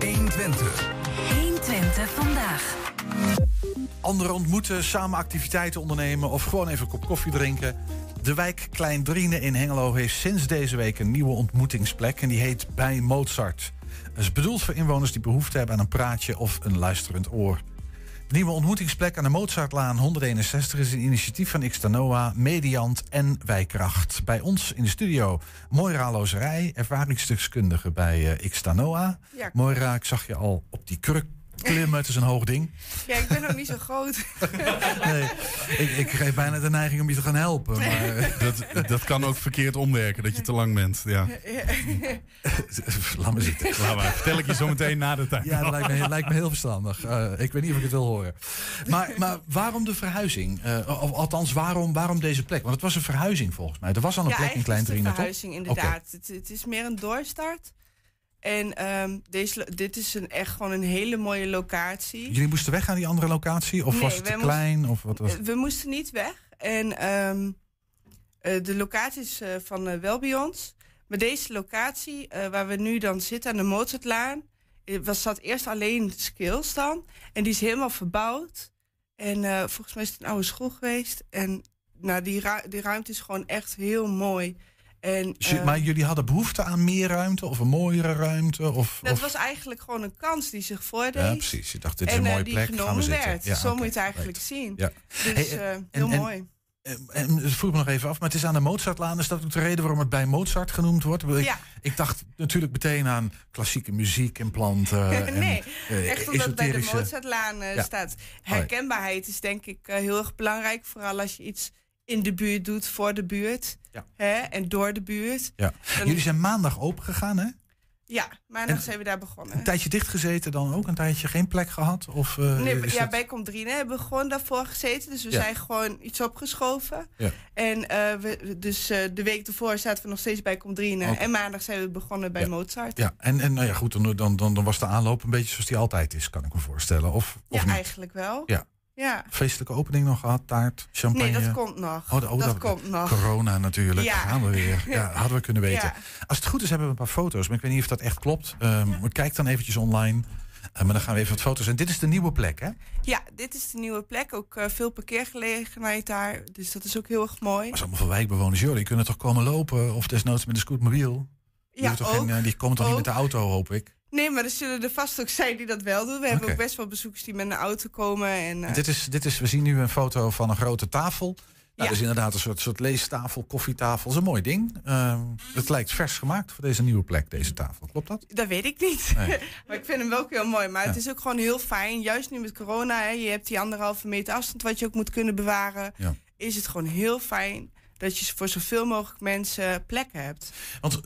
120. 120 vandaag. Anderen ontmoeten, samen activiteiten ondernemen of gewoon even een kop koffie drinken. De wijk Klein Driene in Hengelo heeft sinds deze week een nieuwe ontmoetingsplek en die heet Bij Mozart. Dat is bedoeld voor inwoners die behoefte hebben aan een praatje of een luisterend oor. De nieuwe ontmoetingsplek aan de Mozartlaan 161 is een initiatief van Xtanoa, Mediant en Wijkracht. Bij ons in de studio Moira Lozerij, ervaringsdeskundige bij uh, Xtanoa. Ja. Moira, ik zag je al op die kruk klimmen, het is een hoog ding. Ja, ik ben ook niet zo groot. <laughs> nee, ik, ik geef bijna de neiging om je te gaan helpen. Maar... Dat, dat kan ook verkeerd omwerken, dat je te lang bent. Ja. Laat me zitten. Laat maar. Vertel ik je zo meteen na de tijd. Ja, dat lijkt me, lijkt me heel verstandig. Uh, ik weet niet of ik het wil horen. Maar, maar waarom de verhuizing? Uh, of althans, waarom, waarom deze plek? Want het was een verhuizing volgens mij. Er was al een ja, plek in Klein Drieën, toch? verhuizing, inderdaad. Okay. Het, het, is meer een doorstart. En ehm, deze, dit is een, echt gewoon een hele mooie locatie. Jullie moesten weg aan die andere locatie? Of Nee, was het te klein? Of wat was Eh, We moesten niet weg. En ehm, eh, de locatie is eh, van eh, wel bij ons. Maar deze locatie, waar we nu dan zitten aan de Mozartlaan... was zat eerst alleen Skills dan. En die is helemaal verbouwd. En volgens mij is het een oude school geweest. En nou, die, ru- die ruimte is gewoon echt heel mooi. En, eh, maar jullie hadden behoefte aan meer ruimte of een mooiere ruimte? Of, dat of... was eigenlijk gewoon een kans die zich voordeed. Ja, precies. Je dacht, dit is en, een eh, mooie die plek, gaan we genomen zitten. werd. Ja, Zo moet je het eigenlijk zien. Ja. Dus Hey, eh, en- heel en- mooi. En dat vroeg me nog even af, maar het is aan de Mozartlaan. Is dat ook de reden waarom het bij Mozart genoemd wordt? Ik, Ja. ik dacht natuurlijk meteen aan klassieke muziek en planten. <laughs> en, nee, eh, echt omdat het bij de Mozartlaan eh, staat. Herkenbaarheid is denk ik eh, heel erg belangrijk. Vooral als je iets in de buurt doet, voor de buurt. Ja. Hè, en door de buurt. Ja. Dan- Jullie zijn maandag open gegaan, hè? Ja, maandag En- zijn we daar begonnen. Een tijdje dichtgezeten dan ook? Een tijdje geen plek gehad? Of, eh, Nee, ja, dat- bij Comdrine hebben we gewoon daarvoor gezeten. Dus we Ja. zijn gewoon iets opgeschoven. Ja. En eh, we, dus eh, de week ervoor zaten we nog steeds bij Comdrine. En maandag zijn we begonnen bij Ja. Mozart. Ja, en, en nou ja, goed, dan, dan, dan, dan was de aanloop een beetje zoals die altijd is, kan ik me voorstellen. Of, of Ja, niet? eigenlijk wel. Ja. Ja. Feestelijke opening nog gehad, taart, champagne. Nee, dat komt nog. Oh, de- oh, dat, komt nog. Corona natuurlijk. Ja. Gaan we weer. <laughs> Ja, hadden we kunnen weten. Ja. Als het goed is, hebben we een paar foto's. Maar ik weet niet of dat echt klopt. Maar Kijk dan eventjes online. Eh, maar dan gaan we even wat foto's. En dit is de nieuwe plek, hè? Ja, dit is de nieuwe plek. Ook eh, veel parkeergelegenheid daar. Dus dat is ook heel erg mooi. Is allemaal voor wijkbewoners. Die kunnen toch komen lopen? Of desnoods met een scootmobiel? Die, Ja, toch ook. geen, eh, die komen toch niet met de auto, hoop ik? Nee, maar er zullen er vast ook zijn die dat wel doen. We hebben ook best wel bezoekers die met een auto komen. En, eh, Dit is, dit is, we zien nu een foto van een grote tafel. Nou, Ja. Dat is inderdaad een soort, soort leestafel, koffietafel. Dat is een mooi ding. Ehm, het lijkt vers gemaakt voor deze nieuwe plek, deze tafel. Klopt dat? Dat weet ik niet. Nee. <laughs> maar ik vind hem wel heel mooi. Maar het is ook gewoon heel fijn. Juist nu met corona, hè, je hebt die anderhalve meter afstand wat je ook moet kunnen bewaren. Ja. Is het gewoon heel fijn dat je voor zoveel mogelijk mensen plekken hebt. Want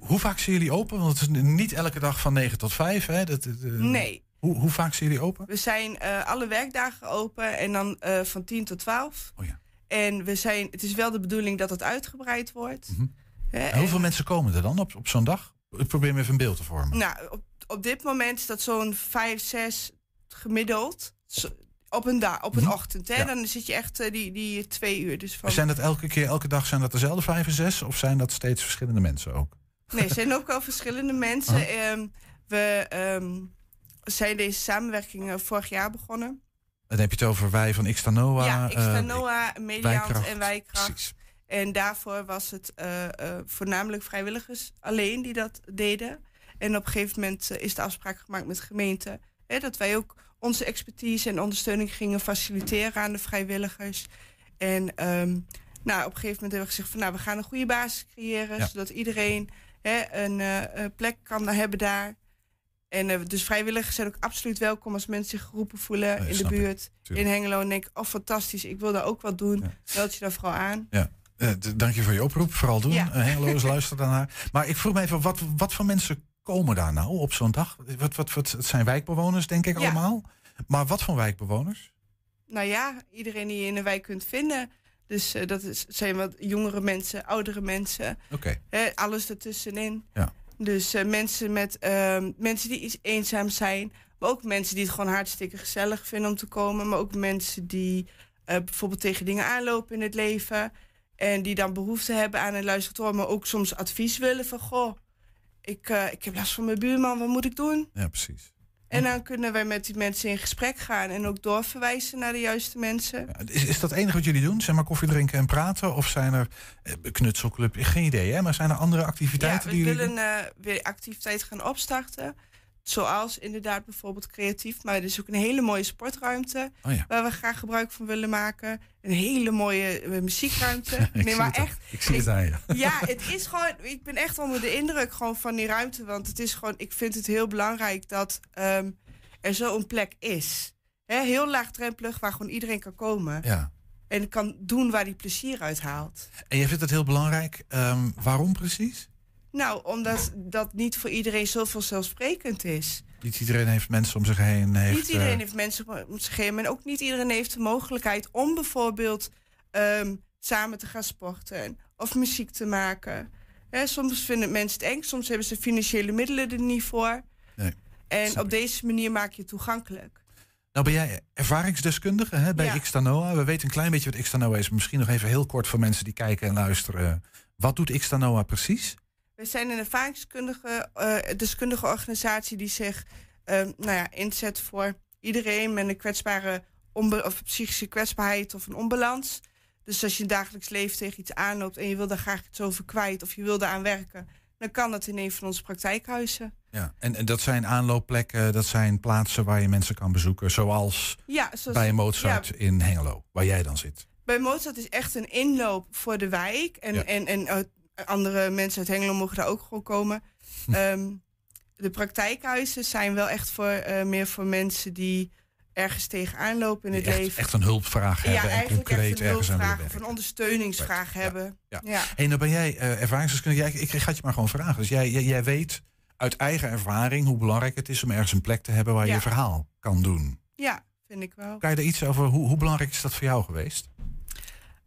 hoe vaak zijn jullie open? Want het is niet elke dag van 9 tot 5. Hè? Dat, dat, eh, Nee. Hoe, hoe vaak zijn jullie open? We zijn eh, alle werkdagen open en dan eh, van 10 tot 12. Oh ja. En we zijn, het is wel de bedoeling dat het uitgebreid wordt. Mhm. Hè, En hoeveel mensen komen er dan op, op zo'n dag? Ik probeer me even een beeld te vormen. Nou, op, op dit moment is dat zo'n 5, 6 gemiddeld. Zo- op een, dag, op een Mhm. ochtend. Hè? Ja. Dan zit je echt eh, die, die twee uur. Dus van, Zijn dat elke keer, elke dag, zijn dat dezelfde vijf en zes? Of zijn dat steeds verschillende mensen ook? Nee, er zijn ook wel verschillende mensen. Oh. Ehm, we ehm, zijn deze samenwerking vorig jaar begonnen. Dan heb je het over wij van Xtanoa. ja, eh, Xtanoa, Wijkracht. en Wijkracht. Precies. En daarvoor was het eh, eh, voornamelijk vrijwilligers alleen die dat deden. En op een gegeven moment is de afspraak gemaakt met de gemeente... Hè, dat wij ook onze expertise en ondersteuning gingen faciliteren aan de vrijwilligers. En ehm, nou, op een gegeven moment hebben we gezegd van... nou, we gaan een goede basis creëren... Ja. zodat iedereen hè, een eh, eh, plek kan hebben daar... En eh, dus vrijwilligers zijn ook absoluut welkom als mensen zich geroepen voelen in de ik. buurt, in Hengelo. En denk, oh fantastisch, ik wil daar ook wat doen. Meld je daar vooral aan. Ja. Eh, dank je voor je oproep. Vooral doen. Ja. Eh, Hengeloers, <laughs> luister daarnaar. Maar ik vroeg me even, wat, wat voor mensen komen daar nou op zo'n dag? Wat, wat, wat, het zijn wijkbewoners, denk ik Ja. allemaal. Maar wat voor wijkbewoners? Nou ja, iedereen die je in de wijk kunt vinden. Dus eh, dat is, zijn wat jongere mensen, oudere mensen. Oké. Alles ertussenin. Ja. Dus eh, mensen, met, ehm, mensen die iets eenzaam zijn. Maar ook mensen die het gewoon hartstikke gezellig vinden om te komen. Maar ook mensen die eh, bijvoorbeeld tegen dingen aanlopen in het leven. En die dan behoefte hebben aan een luisteraar. Maar ook soms advies willen van... Goh, ik, ik heb last van mijn buurman, wat moet ik doen? Ja, precies. En dan kunnen wij met die mensen in gesprek gaan. En ook doorverwijzen naar de juiste mensen. Is, is dat het enige wat jullie doen? Zeg maar koffie drinken en praten? Of zijn er eh, knutselclub? Geen idee, hè? Maar zijn er andere Ja, activiteiten we die jullie willen eh, weer activiteiten gaan opstarten. Zoals inderdaad bijvoorbeeld creatief. Maar er is ook een hele mooie sportruimte. Oh ja. Waar we graag gebruik van willen maken. Een hele mooie eh, muziekruimte. <laughs> Ik nee, zie maar al. echt. Ik zie het aan je. <laughs> Ja, het is gewoon. Ik ben echt onder de indruk gewoon van die ruimte. Want het is gewoon. Ik vind het heel belangrijk dat ehm, er zo'n plek is. Hè, heel laagdrempelig, waar gewoon iedereen kan komen. Ja. En kan doen waar hij plezier uit haalt. En je vindt het heel belangrijk. Ehm, waarom precies? Nou, omdat dat niet voor iedereen zo vanzelfsprekend is. Niet iedereen heeft mensen om zich heen. Heeft, niet iedereen eh, heeft mensen om zich heen. En ook niet iedereen heeft de mogelijkheid om bijvoorbeeld ehm, samen te gaan sporten. Of muziek te maken. Soms vinden mensen het eng, soms hebben ze financiële middelen er niet voor. Nee, en op deze manier maak je het toegankelijk. Nou ben jij ervaringsdeskundige hè, bij Ja. Xtanoa. We weten een klein beetje wat Xtanoa is. Misschien nog even heel kort voor mensen die kijken en luisteren. Wat doet Xtanoa precies? We zijn een ervaringskundige eh, deskundige organisatie die zich ehm, nou ja, inzet voor iedereen met een kwetsbare of psychische kwetsbaarheid of een onbalans. Dus als je in dagelijks leven tegen iets aanloopt en je wil daar graag iets over kwijt of je wil daaraan werken, dan kan dat in een van onze praktijkhuizen. Ja, en, en dat zijn aanloopplekken, dat zijn plaatsen waar je mensen kan bezoeken. Zoals Ja, zoals- bij Mozart ja. in Hengelo, waar jij dan zit. Bij Mozart is echt een inloop voor de wijk. En, Ja. en, en eh, andere mensen uit Hengelo mogen daar ook gewoon komen. Hm. <laughs> Ehm, de praktijkhuizen zijn wel echt voor, eh, meer voor mensen die ergens tegenaan lopen in het Echt, leven. echt een hulpvraag ja, hebben en eigenlijk concreet een ergens aan willen of een ondersteuningsvraag hebben. Ja. Ja. Hey, nou ben jij eh ervaringsdeskundige. Ik, ik ga het je maar gewoon vragen. Dus jij, jij, jij weet uit eigen ervaring hoe belangrijk het is om ergens een plek te hebben waar je je verhaal kan doen. ja, vind ik wel. Kan je er iets over, hoe, hoe belangrijk is dat voor jou geweest?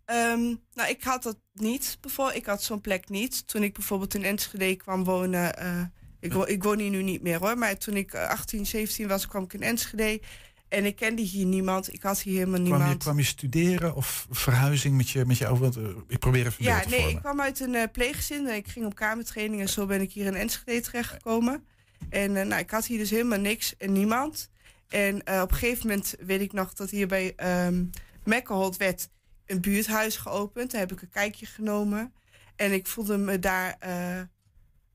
Ehm, nou, ik had dat niet. Bijvoorbeeld, ik had zo'n plek niet. Toen ik bijvoorbeeld in Enschede kwam wonen. eh, ik, wo- ik woon hier nu niet meer hoor. Maar toen ik eh, 18, 17 was, kwam ik in Enschede. En ik kende hier niemand. Ik had hier helemaal Kwam je, niemand. kwam je studeren of verhuizing met je, met je want, eh, ik probeer even ja, te nee, ik kwam uit een eh, pleeggezin en ik ging op kamertraining en zo ben ik hier in Enschede terechtgekomen. En eh, nou, ik had hier dus helemaal niks en niemand. En eh, op een gegeven moment weet ik nog dat hier bij Mekkerholt werd een buurthuis geopend. Daar heb ik een kijkje genomen. En ik voelde me daar eh,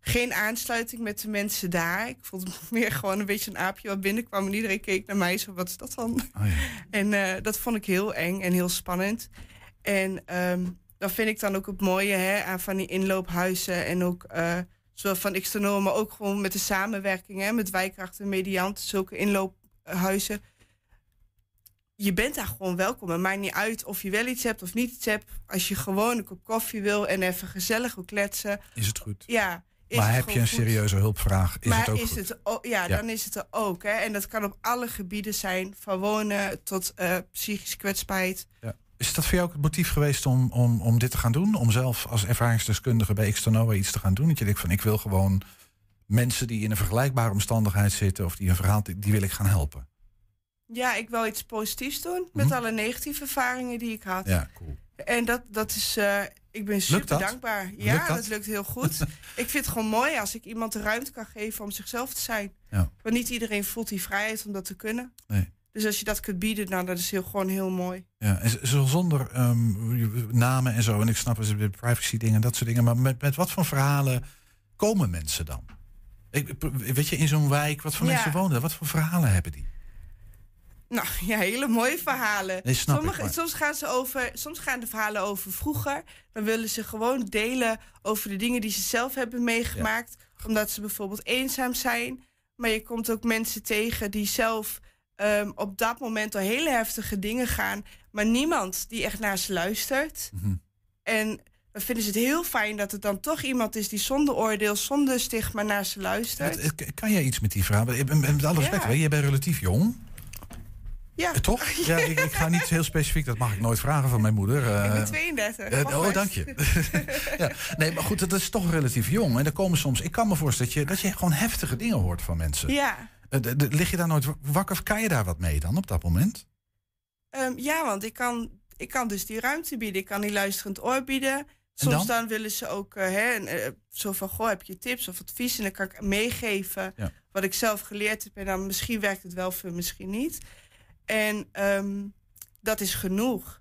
geen aansluiting met de mensen daar. Ik voelde me <laughs> meer gewoon een beetje een aapje wat binnenkwam en iedereen keek naar mij zo, wat is dat dan? <laughs> En eh, dat vond ik heel eng en heel spannend. En ehm dan vind ik dan ook het mooie hè, aan van die inloophuizen en ook eh, zowel van Xternol, maar ook gewoon met de samenwerking hè, met wijkracht en mediant, zulke inloophuizen. Je bent daar gewoon welkom. Het maakt niet uit of je wel iets hebt of niet iets hebt. Als je gewoon een kop koffie wil en even gezellig wil kletsen. Is het goed? Ja. is maar het heb je een goed. serieuze hulpvraag? Is maar het ook is goed? het ja, Ja. dan is het er ook. Hè? En dat kan op alle gebieden zijn, van wonen tot eh, psychische kwetsbaarheid. Ja. Is dat voor jou ook het motief geweest om, om, om dit te gaan doen? Om zelf als ervaringsdeskundige bij Xtanoa iets te gaan doen? Dat je denkt van ik wil gewoon mensen die in een vergelijkbare omstandigheid zitten... of die een verhaal, die, die wil ik gaan helpen. Ja, ik wil iets positiefs doen met alle negatieve ervaringen die ik had. Mhm. Ja, cool. En dat, dat is, eh, ik ben super dankbaar. Ja, Lukt dat? dat? lukt heel goed. <laughs> ik vind het gewoon mooi als ik iemand de ruimte kan geven om zichzelf te zijn. Ja. Want niet iedereen voelt die vrijheid om dat te kunnen. Nee. Dus als je dat kunt bieden, nou, dat is heel, gewoon heel mooi. Ja, en zo zonder ehm, namen en zo. En ik snap het, de privacy dingen, dat soort dingen. Maar met, met wat voor verhalen komen mensen dan? Ik, weet je, in zo'n wijk, wat voor Ja. mensen wonen? Wat voor verhalen hebben die? Nou <laughs> ja, hele mooie verhalen. Nee, Sommige, soms, gaan ze over, soms gaan de verhalen over vroeger. Dan willen ze gewoon delen over de dingen die ze zelf hebben meegemaakt. Omdat ze bijvoorbeeld eenzaam zijn. Maar je komt ook mensen tegen die zelf ehm, op dat moment door hele heftige dingen gaan. Maar niemand die echt naar ze luistert. Mhm. En dan vinden ze het heel fijn dat het dan toch iemand is die zonder oordeel, zonder stigma naar ze luistert. Kan jij iets met die verhalen? Met alle respect, Ja. jij bent relatief jong. Ja. Eh, Toch? <laughs> Ja, ik, ik ga niet heel specifiek, dat mag ik nooit vragen van mijn moeder. Ik eh, ben 32. eh, mag oh, dank je. <laughs> <laughs> ja. Nee, maar goed, dat is toch relatief jong. En er komen soms, ik kan me voorstellen dat je, dat je gewoon heftige dingen hoort van mensen. Ja. Eh, lig je daar nooit wakker of kan je daar wat mee dan op dat moment? Ehm, ja, want ik kan, ik kan dus die ruimte bieden. Ik kan die luisterend oor bieden. Soms dan? dan? willen ze ook eh, hè, eh, zo van, goh, heb je tips of advies? En dan kan ik meegeven Ja. wat ik zelf geleerd heb. En dan misschien werkt het wel voor, misschien niet. En ehm, dat is genoeg.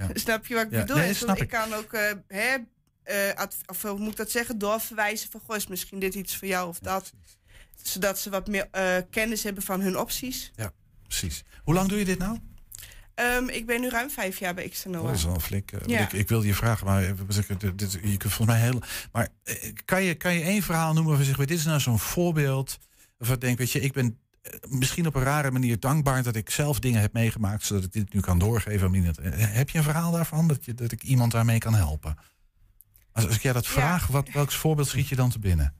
<laughs> Snap je wat ik Ja, bedoel? nee, ik ik. kan ook, eh, hè, eh, of hoe moet ik dat zeggen, doorverwijzen van, goh, is misschien dit iets voor jou of dat. Zodat ze wat meer eh, kennis hebben van hun opties. Ja, precies. Hoe lang doe je dit nou? Ehm, ik ben nu ruim vijf jaar bij Xtanoa. Oh, dat is wel flink. Ja. ik, ik wilde je vragen, maar dit, je kunt volgens mij heel. Maar kan je, kan je één verhaal noemen waarvan je zegt, dit is nou zo'n voorbeeld. Ik denk, weet je, ik ben misschien op een rare manier dankbaar dat ik zelf dingen heb meegemaakt, zodat ik dit nu kan doorgeven. aan iemand. Eh, Heb je een verhaal daarvan dat, je, dat ik iemand daarmee kan helpen? Als, als ik jij dat vraag, wat, welk voorbeeld schiet je dan te binnen?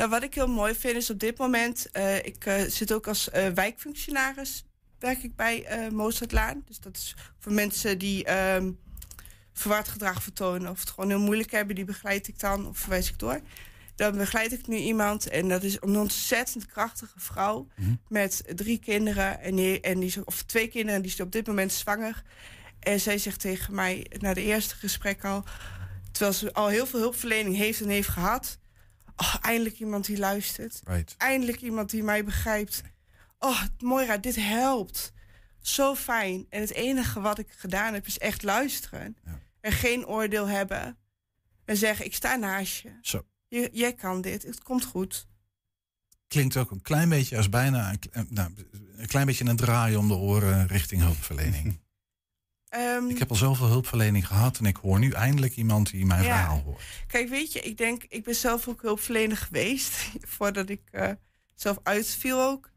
Nou, wat ik heel mooi vind is op dit moment, eh, ik eh, zit ook als eh, wijkfunctionaris, werk ik bij eh Mozartlaan. Dus dat is voor mensen die ehm, verward gedrag vertonen of het gewoon heel moeilijk hebben, die begeleid ik dan of verwijs ik door. Dan begeleid ik nu iemand en dat is een ontzettend krachtige vrouw met drie kinderen en, die, en die, is- of twee kinderen en die is op dit moment zwanger. En zij zegt tegen mij na de eerste gesprek al, terwijl ze al heel veel hulpverlening heeft en heeft gehad, oh, eindelijk iemand die luistert. Right. Eindelijk iemand die mij begrijpt. Oh, Moira, dit helpt. Zo fijn. En het enige wat ik gedaan heb is echt luisteren. En geen oordeel hebben. En zeggen, ik sta naast je. Zo. Je. Jij kan dit, het komt goed. Klinkt ook een klein beetje als bijna een, eh, nou, een klein beetje een draai om de oren richting hulpverlening. <laughs> Ehm, Ik heb al zoveel hulpverlening gehad en ik hoor nu eindelijk iemand die mijn Ja. verhaal hoort. Kijk, weet je, ik denk, ik ben zelf ook hulpverlener <laughs> geweest. voordat ik eh, zelf uitviel ook.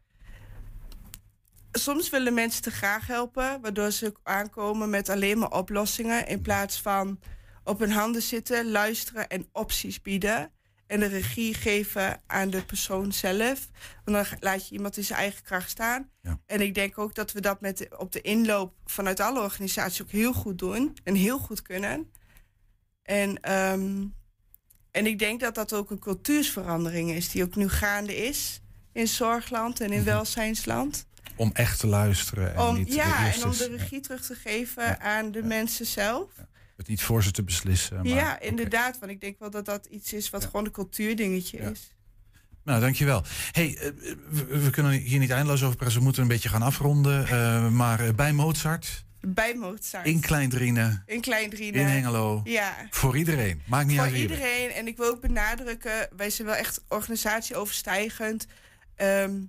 Soms willen mensen te graag helpen, waardoor ze aankomen met alleen maar oplossingen. In plaats van op hun handen zitten, luisteren en opties bieden. En de regie geven aan de persoon zelf. Want dan laat je iemand in zijn eigen kracht staan. En ik denk ook dat we dat met op de inloop vanuit alle organisaties ook heel goed doen. En heel goed kunnen. En, ehm, en ik denk dat dat ook een cultuursverandering is, die ook nu gaande is in zorgland en in welzijnsland. Om echt te luisteren en Om, niet ja, en om de regie terug te geven aan de mensen zelf. Het niet voor ze te beslissen. Maar, ja, inderdaad. Want ik denk wel dat dat iets is wat gewoon een cultuurdingetje is. Nou, dankjewel. Hey, eh, we, we kunnen hier niet eindeloos over praten. We moeten een beetje gaan afronden. Eh, maar eh, bij Mozart, Bij Mozart. in Kleindriene, In Kleindriene. in Hengelo. Ja. Voor iedereen. Maakt niet Voor uit bent. iedereen. En ik wil ook benadrukken, wij zijn wel echt organisatieoverstijgend. Ehm,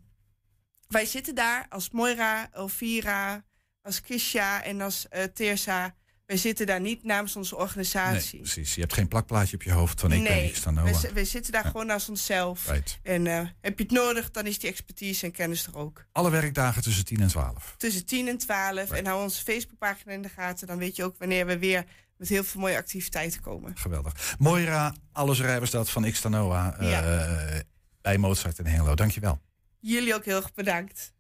wij zitten daar als Moira, Elvira, als Kisha en als Teersa. Wij zitten daar niet namens onze Nee, organisatie. precies. Je hebt geen plakplaatje op je hoofd van ik ben niks dan Noah. zi- wij zitten daar gewoon als onszelf. Right. En eh, heb je het nodig, dan is die expertise en kennis er ook. Alle werkdagen tussen 10 en 12. Tussen 10 en 12. En hou onze Facebookpagina in de gaten. Dan weet je ook wanneer we weer met heel veel mooie activiteiten komen. Geweldig. Moira, alles Rijverstad van X Noah. eh, Ja. bij Mozart in Hengelo. Dankjewel. Jullie ook heel erg bedankt.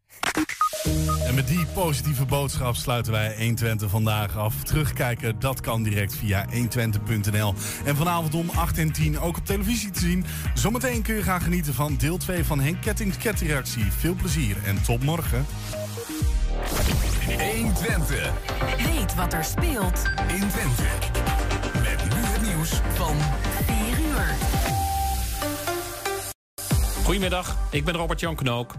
En met die positieve boodschap sluiten wij 120 vandaag af. Terugkijken, dat kan direct via 120.nl. En vanavond om 8 en 10 ook op televisie te zien. Zometeen kun je gaan genieten van deel 2 van Henk Kettings Ketreactie. Veel plezier en tot morgen. 120. Weet wat er speelt in Twente. Met nu het nieuws van 4 uur. Goedemiddag, ik ben Robert Jan Knook.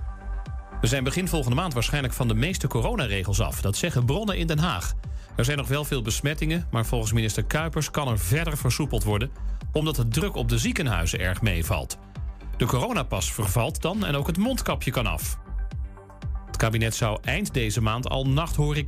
We zijn begin volgende maand waarschijnlijk van de meeste coronaregels af. Dat zeggen bronnen in Den Haag. Er zijn nog wel veel besmettingen, maar volgens minister Kuipers kan er verder versoepeld worden, omdat de druk op de ziekenhuizen erg meevalt. De coronapas vervalt dan en ook het mondkapje kan af. Het kabinet zou eind deze maand al nachthoreca